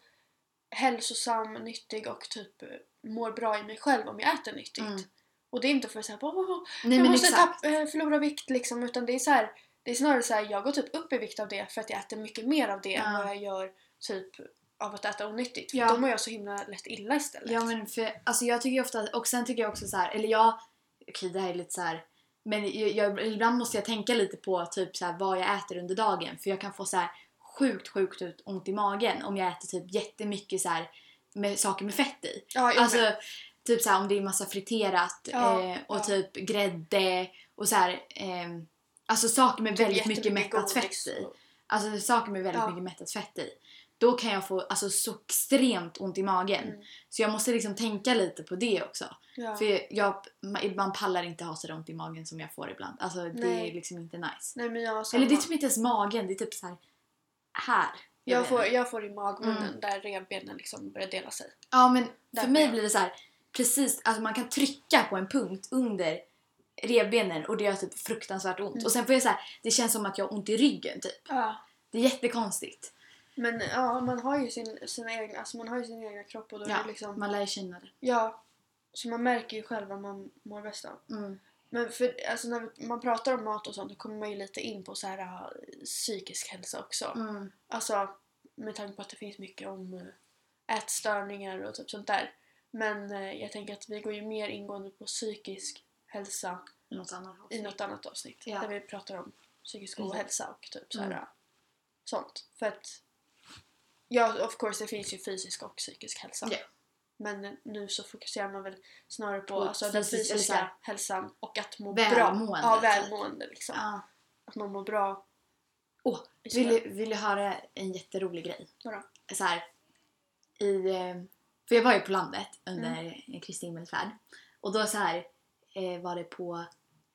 S2: hälsosam, nyttig och typ eh, mår bra i mig själv om jag äter nyttigt.
S1: Mm.
S2: Och det är inte för att säga åh,
S1: Nej
S2: jag måste
S1: exakt.
S2: eh, förlora vikt liksom utan det är så här, det är snarare så här, jag går typ upp i vikt av det för att jag äter mycket mer av det än
S1: Ja.
S2: vad jag gör typ av att äta onyttigt. För
S1: Ja.
S2: då mår jag så himla lätt illa istället.
S1: Ja men för, alltså jag tycker ju ofta, och sen tycker jag också så här, eller jag, okej det här är lite så här. Men jag, jag, ibland måste jag tänka lite på typ så här, vad jag äter under dagen. För jag kan få så här sjukt, sjukt ut ont i magen om jag äter typ jättemycket så här med saker med fett i.
S2: ja,
S1: Alltså typ så här, om det är massa friterat
S2: Ja,
S1: eh, och
S2: ja.
S1: typ grädde och så här, ehm, alltså saker med
S2: Typ
S1: väldigt mycket mättat fett i. Alltså saker med väldigt mycket mättat fett i. Då kan jag få alltså, så extremt ont i magen.
S2: Mm.
S1: Så jag måste liksom tänka lite på det också.
S2: Ja.
S1: För jag, man pallar inte ha så ont i magen som jag får ibland. Alltså det
S2: Nej.
S1: är liksom inte nice.
S2: Nej men jag
S1: Eller det är typ inte ens magen, det är typ så här här.
S2: jag,
S1: vet
S2: får, jag får i magmunnen
S1: Mm.
S2: där revbenen liksom börjar dela sig.
S1: Ja men
S2: Där
S1: för mig
S2: med.
S1: blir det så här precis, alltså man kan trycka på en punkt under revbenen och det gör typ fruktansvärt ont.
S2: Mm.
S1: Och sen får jag så här, det känns som att jag har ont i ryggen typ.
S2: Ja.
S1: Det är jättekonstigt.
S2: Men ja, man har ju sin, sina egna, alltså man har ju sin egna kropp och då är
S1: Ja,
S2: det liksom...
S1: man lär ju känna det.
S2: Ja. Så man märker ju själv vad man mår bäst av.
S1: Mm.
S2: Men för, alltså när man pratar om mat och sånt då kommer man ju lite in på så här psykisk hälsa också.
S1: Mm.
S2: Alltså med tanke på att det finns mycket om äh, ätstörningar och typ sånt där. Men äh, jag tänker att vi går ju mer ingående på psykisk hälsa
S1: Något annat också.
S2: i något annat avsnitt.
S1: Ja.
S2: Där vi pratar om psykisk ohälsa och typ så här,
S1: Mm.
S2: sånt. För att ja, of course det finns ju fysisk och psykisk hälsa.
S1: Ja.
S2: Men nu så fokuserar man väl snarare på alltså, den fysiska hälsan och att må bra.
S1: välmående,
S2: Ja,
S1: typ.
S2: välmående liksom.
S1: Ja.
S2: Att man mår bra.
S1: Åh,
S2: sig
S1: vill, du- vill du höra en jätterolig grej?
S2: Vadå?
S1: Så här, i, eh, för jag var ju på landet under mm. Kristi himmelsfärd. Och då så här eh, var det på,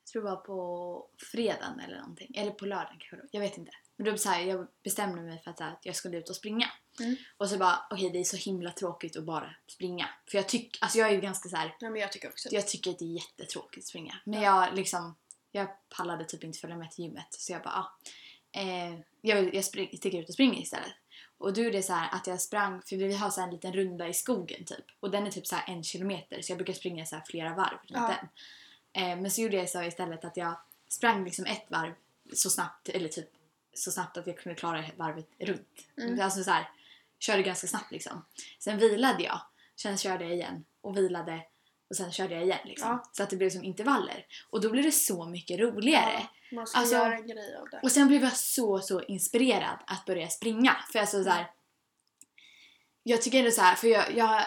S1: jag tror det var på fredagen eller någonting. Eller på lördagen kanske då, jag vet inte. Men då så här, jag bestämde mig för att, här, att jag skulle ut och springa.
S2: Mm.
S1: Och så bara, okej det är så himla tråkigt att bara springa. För jag tycker, alltså jag är ju ganska så här,
S2: Ja, men jag tycker också
S1: jag tycker att det är jättetråkigt att springa. Men
S2: Ja.
S1: jag liksom, jag pallade typ inte följa med till gymmet. Så jag bara, ah, eh, jag, vill, jag spring, sticker ut och springer istället. Och då är det så här att jag sprang, för vi har så en liten runda i skogen typ. Och den är typ så här en kilometer så jag brukar springa så flera varv runt
S2: Ja.
S1: den. Eh, men så gjorde jag så istället att jag sprang liksom ett varv så snabbt, eller typ så snabbt att jag kunde klara varvet runt.
S2: Mm.
S1: Alltså så här, körde ganska snabbt liksom. Sen vilade jag, sen körde jag igen och vilade och sen körde jag igen liksom.
S2: Ja.
S1: Så att det blev som intervaller. Och då blev det så mycket roligare.
S2: Ja, man ska
S1: Alltså-
S2: göra en grej av det.
S1: Och sen blev jag så, så inspirerad att börja springa. För alltså så här, Jag tycker ändå så här, för jag, jag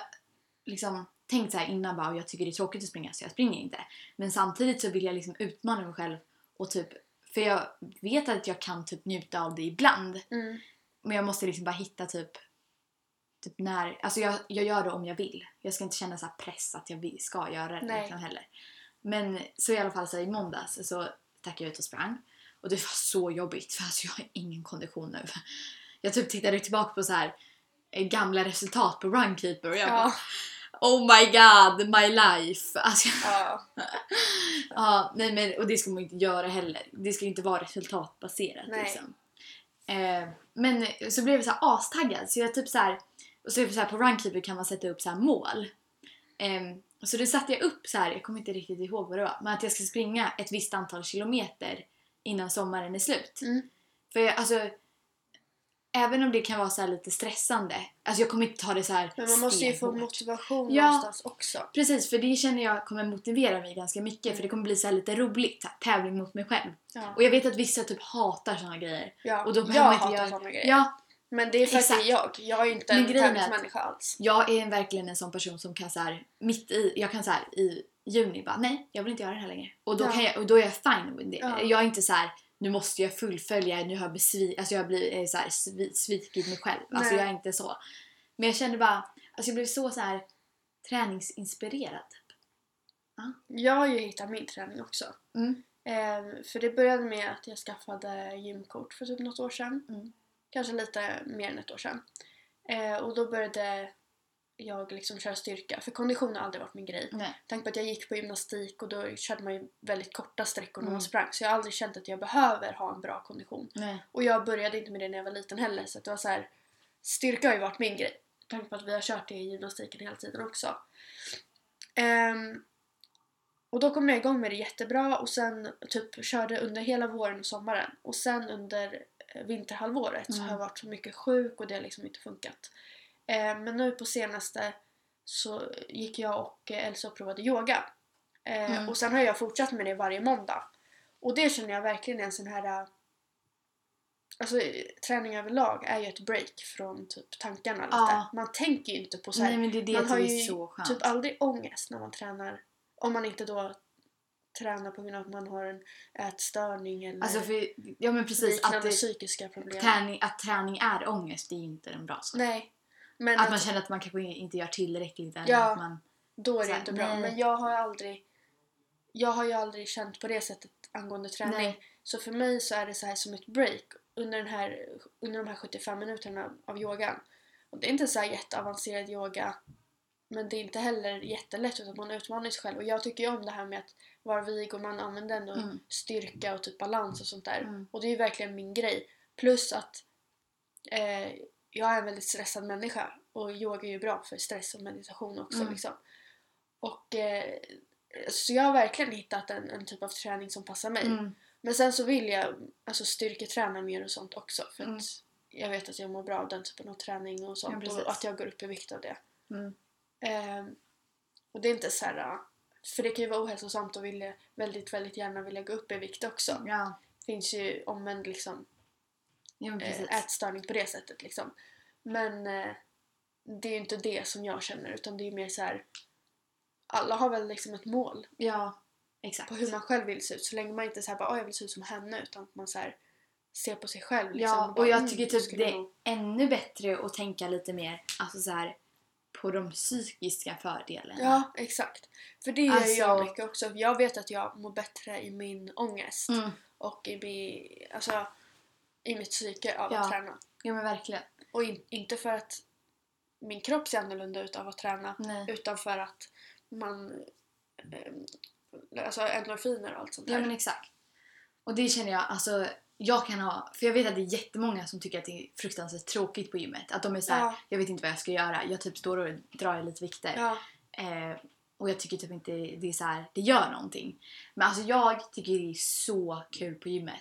S1: liksom tänkt så här innan bara, och jag tycker det är tråkigt att springa så jag springer inte. Men samtidigt så vill jag liksom utmana mig själv och typ, för jag vet att jag kan typ njuta av det ibland.
S2: Mm.
S1: Men jag måste liksom bara hitta typ, typ när, alltså jag, jag gör det om jag vill. Jag ska inte känna så här press att jag vill, ska göra det
S2: Nej.
S1: liksom heller. Men så i alla fall så i måndags så stack jag ut och sprang. Och det var så jobbigt för alltså jag har ingen kondition nu. Jag typ tittade tillbaka på så här eh, gamla resultat på Runkeeper och jag bara
S2: Ja,
S1: Oh my god, my life! Alltså,
S2: ja.
S1: ja, nej men, och det ska man inte göra heller. Det ska inte vara resultatbaserat.
S2: Nej.
S1: Liksom. Eh, men så blev jag så här astaggad så jag typ så här, och så, så här på Runkeeper kan man sätta upp så mål. Ehm, så då satte jag upp så här, jag kommer inte riktigt ihåg vad det var, men att jag ska springa ett visst antal kilometer innan sommaren är slut.
S2: Mm.
S1: För jag, alltså, även om det kan vara så här lite stressande, alltså jag kommer inte ta det så här
S2: Men man måste ju få motivation
S1: Ja.
S2: någonstans också.
S1: Precis, för det känner jag kommer motivera mig ganska mycket för det kommer bli så här lite roligt, så här, tävling mot mig själv.
S2: Ja.
S1: Och jag vet att vissa typ hatar såna grejer.
S2: Ja.
S1: Och då
S2: jag hatar
S1: göra-
S2: sådana grejer.
S1: Ja,
S2: Men det är för att det är jag. Jag är inte
S1: Men
S2: en tävlingsmänniska alls.
S1: jag är verkligen en sån person som kan så här, mitt i, jag kan så här, i juni bara nej, jag vill inte göra det här längre. Och då,
S2: Ja.
S1: kan jag, och då är jag fine med det.
S2: Ja.
S1: Jag är inte så här, nu måste jag fullfölja, nu har jag besvi, alltså jag blir eh, så här, svi, svikit mig själv. Alltså
S2: Nej.
S1: jag är inte så. Men jag kände bara, alltså jag blev så så här träningsinspirerad. Typ.
S2: Jag har ju hittat min träning också.
S1: Mm.
S2: Ehm, för det började med att jag skaffade gymkort för typ något år sedan.
S1: Mm.
S2: Kanske lite mer än ett år sedan. Eh, och då började jag liksom köra styrka. För kondition har aldrig varit min grej.
S1: Nej.
S2: Tänk på att jag gick på gymnastik och då körde man ju väldigt korta sträckor när
S1: Mm.
S2: man sprang. Så jag har aldrig känt att jag behöver ha en bra kondition.
S1: Nej.
S2: Och jag började inte med det när jag var liten heller. Så att det var så här, styrka har ju varit min grej. Tänk på att vi har kört det i gymnastiken hela tiden också. Ehm, och då kom jag igång med det jättebra och sen typ körde under hela våren och sommaren. Och sen under eh, vinterhalvåret så
S1: Mm.
S2: har jag varit så mycket sjuk och det har liksom inte funkat. Ehm, men nu på senaste så gick jag och eh, Elsa och provade yoga. Ehm,
S1: Mm.
S2: Och sen har jag fortsatt med det varje måndag. Och det känner jag verkligen är en sån här... äh, Alltså träning överlag är ju ett break från typ tankarna lite.
S1: Ja.
S2: Man tänker ju inte på så här,
S1: Nej men det är det
S2: man har ju
S1: så
S2: typ aldrig ångest när man tränar. Om man inte då tränar på grund av att man har en ätstörning eller
S1: Alltså för, ja men precis, att, det,
S2: psykiska problem.
S1: träning, att träning är ångest det är ju inte en bra sak.
S2: Nej. Men
S1: Att
S2: att
S1: man känner att man kanske inte gör tillräckligt eller
S2: Ja.
S1: att man...
S2: då är det
S1: här,
S2: inte bra.
S1: nej.
S2: Men jag har aldrig jag har ju aldrig känt på det sättet angående träning.
S1: Nej.
S2: Så för mig så är det så här som ett break under, den här, under de här 75 minuterna av yogan. Och det är inte så här jätteavancerad yoga men det är inte heller jättelätt utan man utmanar sig själv. Och jag tycker ju om det här med att vara vig och man använder ändå
S1: Mm.
S2: styrka och typ balans och sånt där.
S1: Mm.
S2: Och det är ju verkligen min grej. Plus att eh, jag är en väldigt stressad människa och yoga är ju bra för stress och meditation också.
S1: Mm.
S2: Liksom. Och eh, så jag har verkligen hittat en, en typ av träning som passar mig.
S1: Mm.
S2: Men sen så vill jag alltså styrketräna mer och sånt också för
S1: Mm.
S2: att jag vet att jag mår bra av den typen av träning och
S1: Ja,
S2: sånt
S1: precis.
S2: och att jag går upp i vikt av det. Ehm, och det är inte så här, för det kan ju vara ohälsosamt och vilja, väldigt, väldigt gärna vilja gå upp i vikt också.
S1: Ja,
S2: finns ju omvänd liksom
S1: ja
S2: eh, ätstörning på det sättet liksom. Men eh, det är ju inte det som jag känner utan det är mer så här. alla har väl liksom ett mål
S1: Ja, exakt.
S2: på hur man själv vill se ut så länge man inte säger bara "Åh, jag vill se ut som henne utan att man så här ser på sig själv liksom.
S1: Ja,
S2: bara,
S1: och jag
S2: "Mm,
S1: tycker typ det är
S2: nog-"
S1: ännu bättre att tänka lite mer alltså så här, på de psykiska fördelarna.
S2: Ja, exakt. För det gör ju jag
S1: Alltså-
S2: mycket också. Jag vet att jag mår bättre i min ångest
S1: Mm.
S2: och i, mi- alltså, i mitt psyke av
S1: Ja.
S2: att träna.
S1: ja men verkligen.
S2: Och in, inte för att min kropp ser annorlunda ut av att träna
S1: Nej.
S2: utan för att man eh, alltså endorfiner och allt sånt där.
S1: Ja men exakt. Och det känner jag, alltså jag kan ha, för jag vet att det är jättemånga som tycker att det är fruktansvärt tråkigt på gymmet. Att de är såhär,
S2: Ja.
S1: jag vet inte vad jag ska göra. Jag typ står och drar lite vikter.
S2: ja,
S1: Eh, och jag tycker typ inte det är så här, det gör någonting. Men alltså jag tycker det är så kul på gymmet.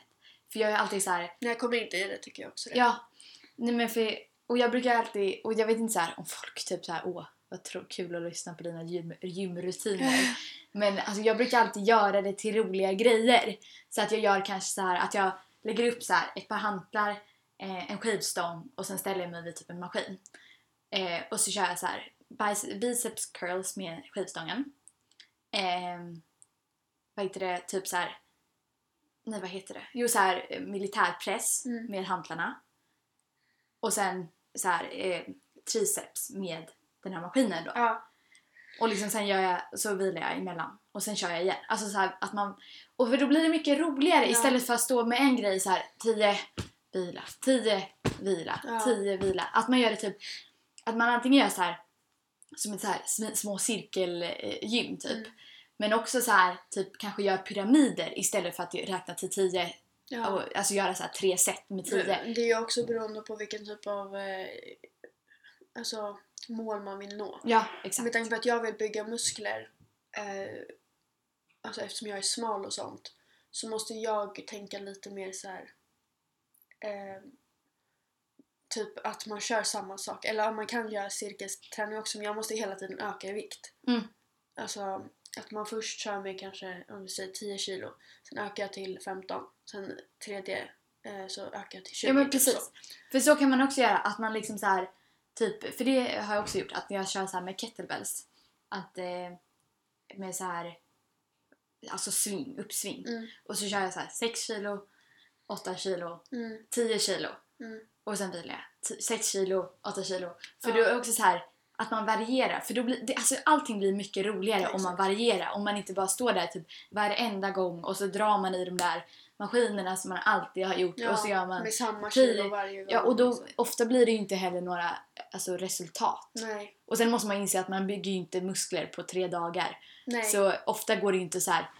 S1: För jag är alltid så här,
S2: När jag kommer inte i det tycker jag också det.
S1: ja, nej men för, och jag brukar alltid, och jag vet inte så här om folk typ så här, åh vad tro, kul att lyssna på dina gym, gymrutiner. Men alltså jag brukar alltid göra det till roliga grejer. Så att jag gör kanske så här att jag lägger upp så här ett par hantlar, eh, en skivstång och sen ställer jag mig vid typ en maskin. Eh, och så kör jag så här bice- biceps curls med skivstången. Eh, vad heter det? Typ så här. Nej, vad heter det? Jo, så här eh, militärpress
S2: Mm.
S1: med hantlarna. Och sen så här eh, triceps med den här maskinen då.
S2: Ja.
S1: Och liksom sen gör jag, så vilar jag emellan. Och sen kör jag igen. Alltså så här att man... Och för då blir det mycket roligare
S2: Ja.
S1: istället för att stå med en grej så här 10 vila, 10 vila,
S2: Ja.
S1: 10 vila. Att man gör det typ... Att man antingen gör så här som ett så här sm- små cirkelgym typ.
S2: Mm.
S1: Men också så här typ kanske gör pyramider istället för att räkna till 10.
S2: ja.
S1: Och, alltså göra så här tre set med 10.
S2: Men Det är också beroende på vilken typ av eh, alltså, mål man vill nå.
S1: Ja, exakt.
S2: Med tanke på att jag vill bygga muskler, eh, alltså eftersom jag är smal och sånt, så måste jag tänka lite mer så här. Eh, typ att man kör samma sak. Eller man kan göra cirkelträning också men jag måste hela tiden öka i vikt.
S1: Mm.
S2: Alltså att man först kör med kanske, om vi säger 10 kilo, sen ökar jag till 15, sen tredje eh, så ökar jag till 20.
S1: Ja men precis.
S2: så.
S1: För så kan man också göra, att man liksom så här, typ, för det har jag också gjort, att jag kör så med kettlebells. Att eh, med så här, alltså swing, uppsving.
S2: Mm,
S1: Och så kör jag så här 6 kilo, 8 kilo,
S2: mm,
S1: 10 kilo.
S2: mm.
S1: Och sen vilar jag. T- 6 kilo, 8 kilo. För
S2: Ja.
S1: då är också så här att man varierar. För då blir, det, alltså allting blir mycket roligare
S2: Ja,
S1: om man varierar. Om man inte bara står där typ varenda gång och så drar man i de där maskinerna som man alltid har gjort
S2: Ja,
S1: och så gör man
S2: med samma kilo varje gång.
S1: Ja, och då
S2: liksom.
S1: ofta blir det ju inte heller några alltså, resultat.
S2: Nej,
S1: Och sen måste man inse att man bygger ju inte muskler på tre dagar.
S2: Nej.
S1: Så ofta går det ju inte så här,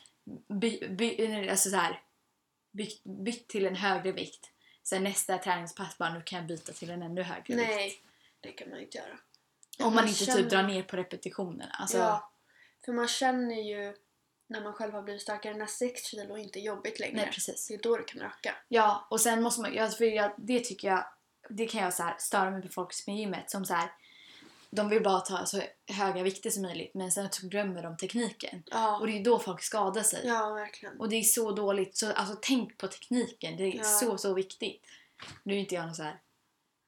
S1: by, by, alltså så här bytt, bytt till en högre vikt. Sen nästa träningspass bara nu kan jag byta till en ännu högre vikt.
S2: nej, det kan man inte göra.
S1: Om man
S2: Man
S1: inte
S2: känner-
S1: typ drar ner på repetitionerna. Alltså,
S2: Ja, för man känner ju när man själv har blivit starkare när 6 kilo inte är jobbigt längre.
S1: Nej precis.
S2: Det är då det kan öka.
S1: Ja, och sen måste man, för jag, det tycker jag, det kan jag så här störa mig på folk som är gymmet som så här, de vill bara ta så höga vikter som möjligt men sen glömmer de tekniken.
S2: Ja,
S1: Och det är ju då folk skadar sig.
S2: ja verkligen.
S1: Och det är så dåligt. Så alltså tänk på tekniken. Det är
S2: Ja.
S1: så, så viktigt. Nu är inte jag någon så här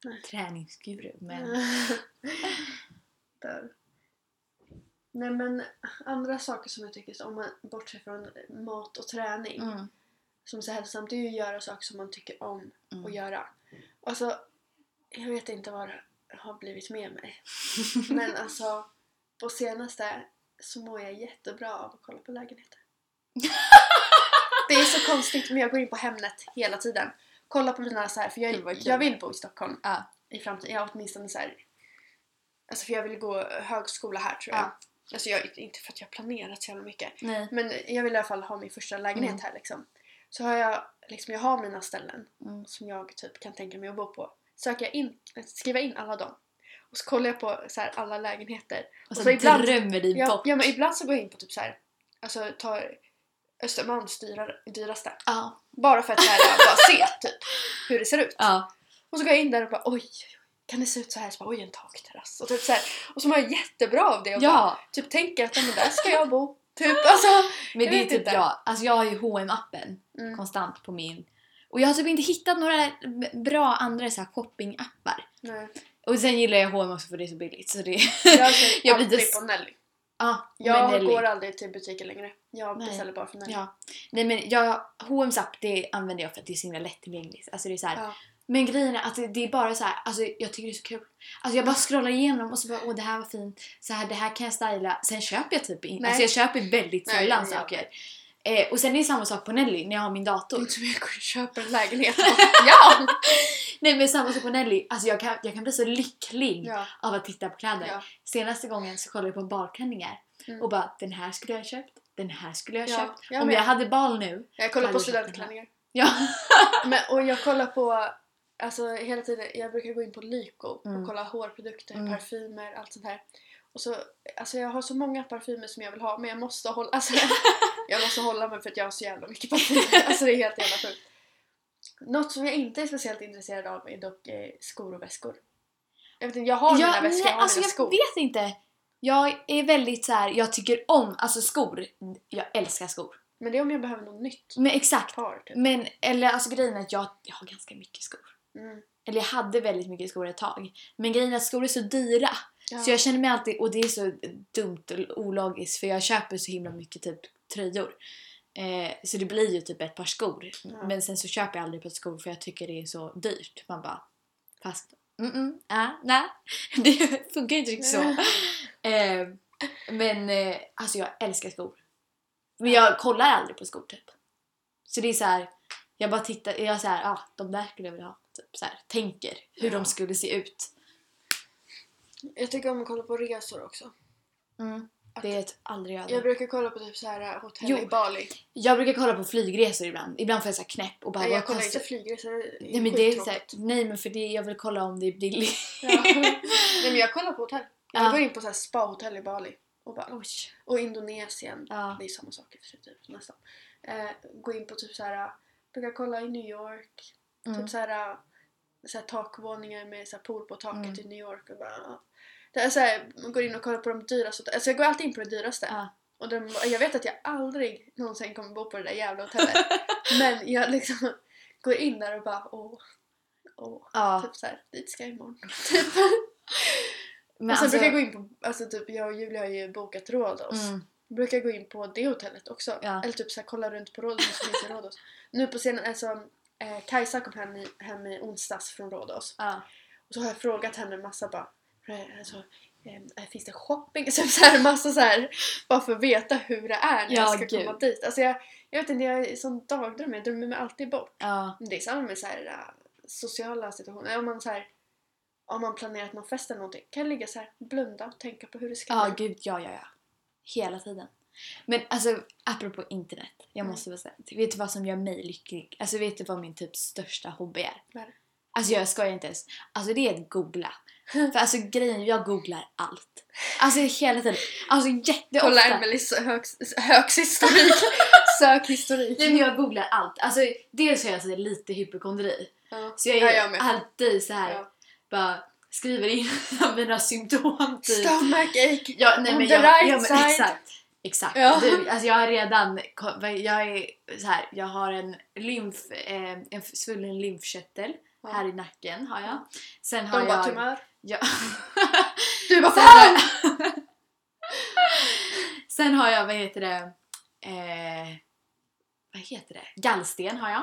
S2: Nej.
S1: träningsguru men
S2: Där. Nej men andra saker som jag tycker, om man bortser från mat och träning,
S1: mm.
S2: som är så hälsosamt, det är ju att göra saker som man tycker om
S1: Mm.
S2: att göra. Alltså, jag vet inte vad det har blivit med mig. Men alltså, på senaste så mår jag jättebra av att kolla på lägenheter. Det är så konstigt men jag går in på Hemnet hela tiden. Kolla på mina så här, för jag, jag vill bo i Stockholm
S1: Ja.
S2: i framtiden. Jag åtminstone så här, alltså för jag vill gå högskola här tror jag.
S1: Ja.
S2: Alltså jag, inte för att jag har planerat så jävla mycket.
S1: Nej.
S2: Men jag vill i alla fall ha min första lägenhet
S1: Mm.
S2: här liksom. Så har jag, liksom jag har mina ställen
S1: Mm.
S2: som jag typ kan tänka mig att bo på. Söker jag in, skriver in alla dem. Och så kollar jag på så här, alla lägenheter.
S1: Och så,
S2: så ibland-
S1: drömmer dig
S2: Ja,
S1: bort.
S2: ja men ibland så går jag in på typ så här, alltså tar Östermalms dyra, dyraste.
S1: Ja.
S2: Bara för att här, bara se typ hur det ser ut.
S1: ja.
S2: Och så går jag in där och bara oj, kan det se ut så här? Så bara, oj en takterrass. Och, typ så här, och så mår jag jättebra av det och bara,
S1: Ja.
S2: typ tänker att "Ja, men där ska jag bo. Typ alltså.
S1: Men
S2: Jag
S1: det är typ
S2: inte.
S1: bra. Alltså jag har ju hm appen
S2: Mm.
S1: konstant på min. Och jag har typ inte hittat några bra andra så här shoppingappar.
S2: Nej.
S1: Och sen gillar jag H&M också för det är så billigt. Så det...
S2: Jag ser
S1: Jag
S2: alltid på Nelly.
S1: ja,
S2: Jag
S1: Nelly.
S2: går aldrig till butiken längre. Jag
S1: Nej.
S2: beställer bara från Nelly.
S1: Ja. Nej men jag, H&M's app det använder jag för att det är så himla lättillgängligt. Alltså det är så här,
S2: Ja.
S1: Men grejen är att det, det är bara så här, alltså jag tycker det är så kul. Alltså jag bara scrollar igenom och så bara åh det här var fint, så här, det här kan jag styla. Sen köper jag typ in,
S2: Nej.
S1: alltså jag köper väldigt sällan
S2: nej, jag
S1: saker. Eh, och sen är det samma sak på Nelly när jag har min
S2: Det är
S1: dator.
S2: som jag går och köper en lägenhet. ja!
S1: Nej men samma sak på Nelly, alltså jag kan, jag kan bli så lycklig
S2: ja.
S1: av att titta på kläder.
S2: Ja.
S1: Senaste gången så kollade jag på balklänningar
S2: Mm.
S1: och bara den här skulle jag ha köpt, den här skulle jag ha
S2: Ja,
S1: köpt.
S2: jag
S1: Om
S2: med.
S1: jag hade bal nu,
S2: Jag kollar
S1: Jag
S2: på studentklänningar.
S1: ja.
S2: Men, och jag kollar på, alltså hela tiden, jag brukar gå in på Lyko
S1: Mm.
S2: och kolla hårprodukter,
S1: Mm.
S2: parfymer, allt sånt här. Och så, alltså jag har så många parfymer som jag vill ha men jag måste hålla, alltså, jag måste hålla mig för att jag har så jävla mycket parfymer. Alltså det är helt jävla sjukt. Något som jag inte är speciellt intresserad av är dock eh, skor och väskor. Jag vet inte, jag har mina väskor,
S1: nej,
S2: jag har
S1: alltså
S2: mina
S1: jag
S2: skor.
S1: vet inte. Jag är väldigt så här, jag tycker om, alltså skor. Jag älskar skor.
S2: Men det är om jag behöver något nytt
S1: Men exakt.
S2: par typ.
S1: Men, eller alltså grejen är att jag, jag har ganska mycket skor.
S2: Mm.
S1: Eller jag hade väldigt mycket skor ett tag. Men grejen är att skor är så dyra.
S2: Ja.
S1: Så jag känner mig alltid, och det är så dumt och ologiskt för jag köper så himla mycket typ tröjor. Eh, så det blir ju typ ett par skor.
S2: Ja.
S1: Men sen så köper jag aldrig ett par skor för jag tycker det är så dyrt. Man bara, fast mm mm, äh, nej. Det funkar inte riktigt så. Eh, men eh, alltså jag älskar skor. Men jag kollar aldrig på skor typ. Så det är så här, jag bara tittar, jag är så här, ah, de där skulle jag vilja ha. Typ så här, tänker hur
S2: Ja.
S1: de skulle se ut.
S2: Jag tycker om att kolla på resor också.
S1: Mm. Ett aldrig
S2: Jag
S1: öde.
S2: brukar kolla på typ så här äh, hotell
S1: Jo.
S2: i Bali.
S1: Jag brukar kolla på flygresor ibland. Ibland får jag så här knäpp och bara
S2: Nej, jag kollar
S1: kostar...
S2: inte flygresor.
S1: Nej men det är så här, nej men för det, jag vill kolla om det är billigt.
S2: Ja. Nej men jag kollar på hotell. Jag
S1: Ja.
S2: går in på så här spa-hotell i Bali. Och, bara,
S1: Oj.
S2: och Indonesien.
S1: Ja.
S2: Det är samma sak i för sig, typ, nästan. Eh, gå in på typ så här. brukar kolla i New York.
S1: Mm.
S2: Typ så här, så här takvåningar med så här pool på taket
S1: Mm.
S2: i New York. Och bara, det är så här, man går in och kollar på de dyraste. Alltså jag går alltid in på det dyraste.
S1: Ja.
S2: Och de, jag vet att jag aldrig någonsin kommer bo på det där jävla hotellet. men jag liksom går in där och bara åh. Åh.
S1: Ja.
S2: Typ såhär, dit ska jag imorgon. Typ.
S1: Men
S2: och sen
S1: alltså,
S2: brukar jag gå in på, alltså typ jag och Julia har ju bokat Rhodos.
S1: mm,
S2: Brukar jag gå in på det hotellet också.
S1: Ja.
S2: Eller typ såhär kolla runt på Rhodos som finns i Rhodos. Nu på scenen, alltså eh, Kajsa kom hem i, hem i onsdags från Rhodos.
S1: ja.
S2: Och så har jag frågat henne en massa bara, alltså, eh, finns det shopping? Så så här, massa så här, bara för att veta hur det är när
S1: Ja,
S2: jag ska
S1: gud.
S2: komma dit. Alltså jag, jag vet inte, jag är sån dagdröm, jag drömmer mig alltid bort.
S1: ja.
S2: Det är samma med så här, äh, sociala situationer. Om man, så här, om man planerat någon fest eller någonting kan jag ligga så här, blunda och tänka på hur det ska
S1: Ja,
S2: bli.
S1: gud, ja, ja, ja. Hela tiden. Men alltså, apropå internet. Jag
S2: Mm.
S1: måste bara säga. Vet du vad som gör mig lycklig? Alltså, vet du vad min typ största hobby är?
S2: Vad är det?
S1: Alltså jag skojar inte ens. Alltså det är att googla. För alltså grejen, jag googlar allt. Alltså hela tiden. Alltså jätteofta.
S2: Kolla Emelies högs, högshistorik. Sökhistorik.
S1: Nej men jag googlar allt. Alltså dels har jag så lite hypokondri.
S2: Ja.
S1: Så jag
S2: Ja,
S1: är
S2: jag med.
S1: alltid så här
S2: Ja.
S1: bara skriver in mina symptom typ.
S2: Stomachache.
S1: Ja, nej, men jag,
S2: right
S1: ja, men. Exakt. Exakt.
S2: Ja.
S1: Du, alltså jag har redan, jag är så här, jag har en lymf, eh, en svullen lymfkörtel
S2: Ja.
S1: här i nacken har jag. Sen har
S2: De bara
S1: jag...
S2: tumör.
S1: Ja.
S2: Du bara
S1: Sen
S2: fan!
S1: sen har jag, vad heter det, eh, vad heter det, gallsten har jag.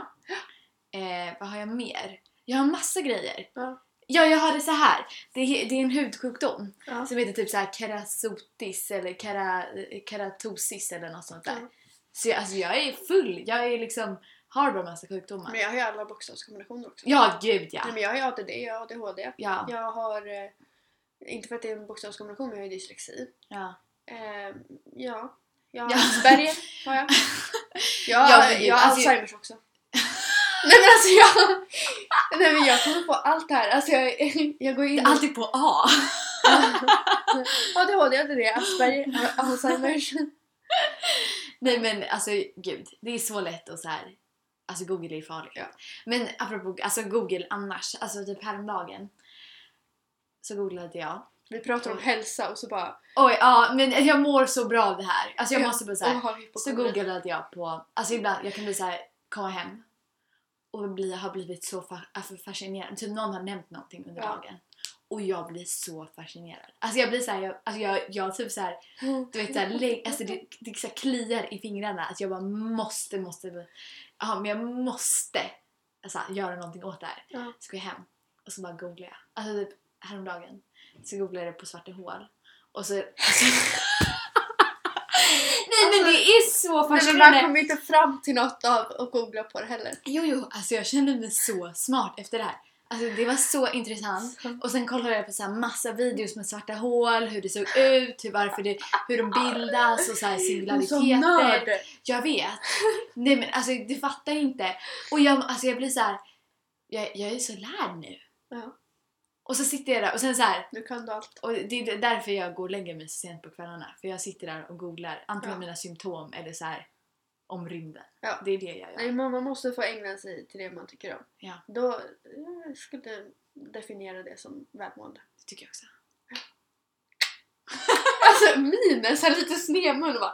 S1: Eh, vad har jag mer? Jag har massa grejer.
S2: Ja.
S1: Ja, jag har det så här. Det är, det är en hudsjukdom
S2: Ja.
S1: som heter typ så här kerasotis eller kera, keratosis eller något sånt där.
S2: Ja.
S1: Så jag, alltså jag är full. Jag är liksom, har bara massa sjukdomar.
S2: Men jag har ju alla bokstavskombinationer också.
S1: Ja, gud ja.
S2: Nej, men jag har ju ADD, jag har ADHD.
S1: Ja,
S2: Jag har, eh, inte för att det är en bokstavskombination, men jag har ju dyslexi.
S1: ja.
S2: Eh, ja. Jag har
S1: Ja.
S2: Asperger, har jag. Jag,
S1: Ja,
S2: har-
S1: men gud,
S2: jag har
S1: alltså-
S2: Alzheimers också. Nej men alltså jag... Nej men jag kommer på allt det här. Alltså jag, jag går
S1: Det
S2: in
S1: är alltid på A.
S2: ADHD, ADD, Asperger, Alzheimers.
S1: Nej men alltså gud, det är så lätt att så här. Alltså Google är farligt.
S2: Ja.
S1: Men apropå alltså Google annars, alltså typ häromdagen så googlade jag.
S2: Vi pratar om hälsa och så bara...
S1: Oj, ja men jag mår så bra av det här. Alltså jag
S2: Ja,
S1: måste bara säga. Så googlade jag på, alltså ibland jag kan bli så här, komma hem och bli, har blivit så fa- alltså fascinerad. Typ någon har nämnt någonting under
S2: Ja.
S1: dagen. Och jag blir så fascinerad. Alltså jag blir så här, jag, alltså jag, jag typ så här, du vet såhär, alltså det, det så kliar i fingrarna att jag bara måste, måste, ja men jag måste alltså, göra någonting åt det här.
S2: Ja.
S1: Så går jag hem och så bara googlar jag. Alltså typ häromdagen så googlade jag på svarta hål. Och så... Alltså, Nej men det är så
S2: Men man
S1: fascinerande!
S2: kommer inte fram till något av att googla på det heller.
S1: Jo jo, alltså jag kände mig så smart efter det här. Alltså det var så intressant. Och sen kollade jag på så massa videos med svarta hål, hur det såg ut, hur, varför det, hur de bildas och så här singulariteter. Jag vet. Nej men alltså du fattar inte. Och jag, alltså, jag blir så här. Jag, jag är så lärd nu.
S2: Ja,
S1: Och så sitter jag där och sen så här.
S2: nu kan du allt.
S1: Och det är därför jag går och lägger mig så sent på kvällarna. För jag sitter där och googlar antingen
S2: Ja.
S1: mina symptom eller så här om rymden.
S2: Ja.
S1: Det är det jag gör.
S2: Nej, man måste få ägna sig till det man tycker om.
S1: Ja.
S2: Då jag skulle definiera det som välmående.
S1: Det tycker jag också.
S2: Alltså minen, så här lite snedmun och bara...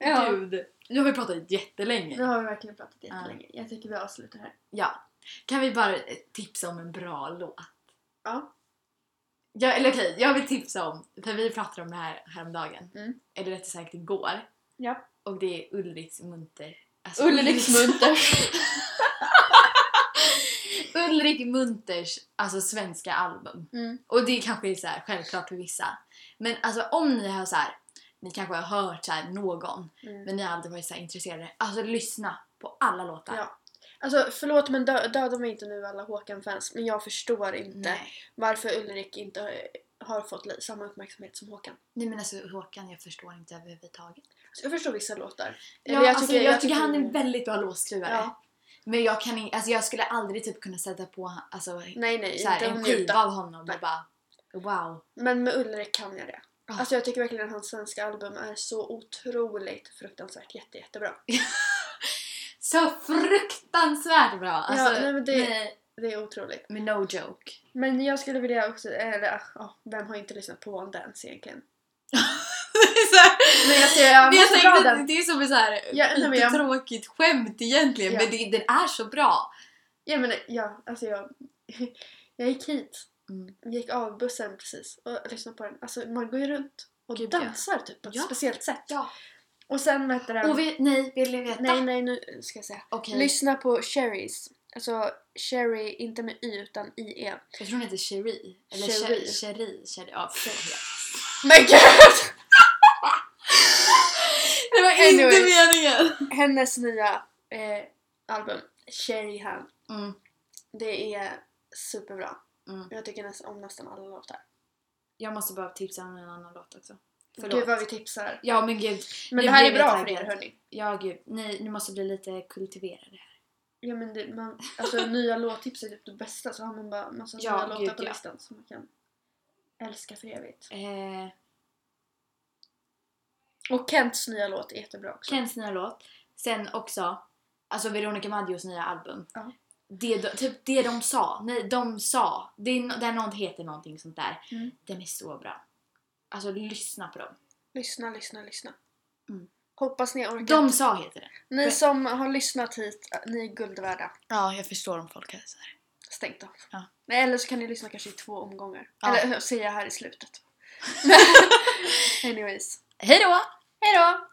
S2: ja.
S1: Gud. Nu har vi pratat jättelänge.
S2: Nu har vi verkligen pratat jättelänge. Jag tycker vi avslutar här.
S1: Ja. Kan vi bara eh, tipsa om en bra låt?
S2: Ja.
S1: Ja, eller okej, jag vill tipsa om, för vi pratade om det här häromdagen.
S2: Mm.
S1: Eller rättare sagt igår.
S2: Ja.
S1: Och det är Ulriks Munter. alltså
S2: Ulriks Munter.
S1: Ulrik Munters alltså svenska album.
S2: Mm.
S1: Och det kanske är så här självklart för vissa. Men alltså om ni har så här, ni kanske har hört så här någon
S2: Mm.
S1: men ni har aldrig varit så intresserade. Alltså lyssna på alla låtar.
S2: Ja. Alltså förlåt men dö döda mig inte nu alla Håkan-fans men jag förstår inte
S1: Nej.
S2: varför Ulrik inte har- fått samma uppmärksamhet som Håkan.
S1: Nej men alltså Håkan, jag förstår inte överhuvudtaget.
S2: Så jag förstår vissa låtar.
S1: Ja,
S2: Eller
S1: alltså, jag, tycker han är en väldigt bra låtskrivare.
S2: Ja.
S1: Men jag kan inte, alltså jag skulle aldrig typ kunna sätta på alltså,
S2: Nej nej,
S1: så här,
S2: inte
S1: en skiva av honom
S2: Nej.
S1: och bara wow.
S2: Men med Ulrik kan jag det.
S1: Ah.
S2: Alltså jag tycker verkligen att hans svenska album är så otroligt fruktansvärt jätte, jättebra.
S1: Så fruktansvärt bra! Alltså,
S2: nej, men det-
S1: med,
S2: Det är otroligt.
S1: med no joke.
S2: Men jag skulle vilja också, eller ja, vem har inte lyssnat på One Dance egentligen?
S1: det är så här,
S2: Men jag ser, jag
S1: men jag
S2: måste dra
S1: tänkte,
S2: den.
S1: det är som ett så här,
S2: Ja, nej, men jag-
S1: tråkigt skämt egentligen
S2: Ja.
S1: men det, den är så bra.
S2: Ja men ja, alltså jag, jag gick hit,
S1: Mm.
S2: gick av bussen precis och lyssnade på den. Alltså man går ju runt och
S1: Gud, ja.
S2: dansar typ på ett
S1: Ja.
S2: speciellt sätt.
S1: Ja.
S2: Och sen vad heter det?
S1: Och vi, nej, vill ni veta?
S2: Nej nej nu ska jag säga.
S1: Okej.
S2: Lyssna på Cherries. Alltså Cherry, inte med Y utan IE.
S1: Jag tror hon heter Cherie. Eller
S2: Cherie.
S1: Cherie. Cherie. Cherie. Ja.
S2: Men gud!
S1: Det var
S2: Anyways.
S1: inte meningen!
S2: Hennes nya eh, album Cherry Hand.
S1: Mm.
S2: Det är superbra.
S1: Mm.
S2: Jag tycker nästan om nästan alla låtar.
S1: Jag måste bara tipsa om en annan låt också.
S2: Gud
S1: Förlåt.
S2: vad vi tipsar.
S1: Ja men gud.
S2: Men det här är bra för er hörni.
S1: Ja gud. Ni, ni måste bli lite kultiverade här.
S2: Ja men det, man, alltså nya låttips är typ det bästa så har man bara massa
S1: Ja,
S2: nya låtar
S1: gud,
S2: på
S1: ja.
S2: listan som man kan älska för evigt.
S1: Eh,
S2: Och Kents nya låt är jättebra också.
S1: Kens nya låt. Sen också, alltså Veronica Maggios nya album.
S2: Ja.
S1: Det, de- typ det de sa, nej de sa, det är, no- där någon heter någonting sånt där.
S2: Mm.
S1: Den är så bra. Alltså lyssna på dem.
S2: Lyssna, lyssna, lyssna.
S1: Mm.
S2: Hoppas ni orkar.
S1: De sa heter det.
S2: Ni som har lyssnat hit, äh, ni är guld värda.
S1: Ja, jag förstår om folk hade såhär.
S2: Stängt av.
S1: Ja.
S2: Eller så kan ni lyssna kanske i två omgångar.
S1: Ja.
S2: Eller jag här i slutet. Anyways.
S1: Hej då!
S2: Hejdå!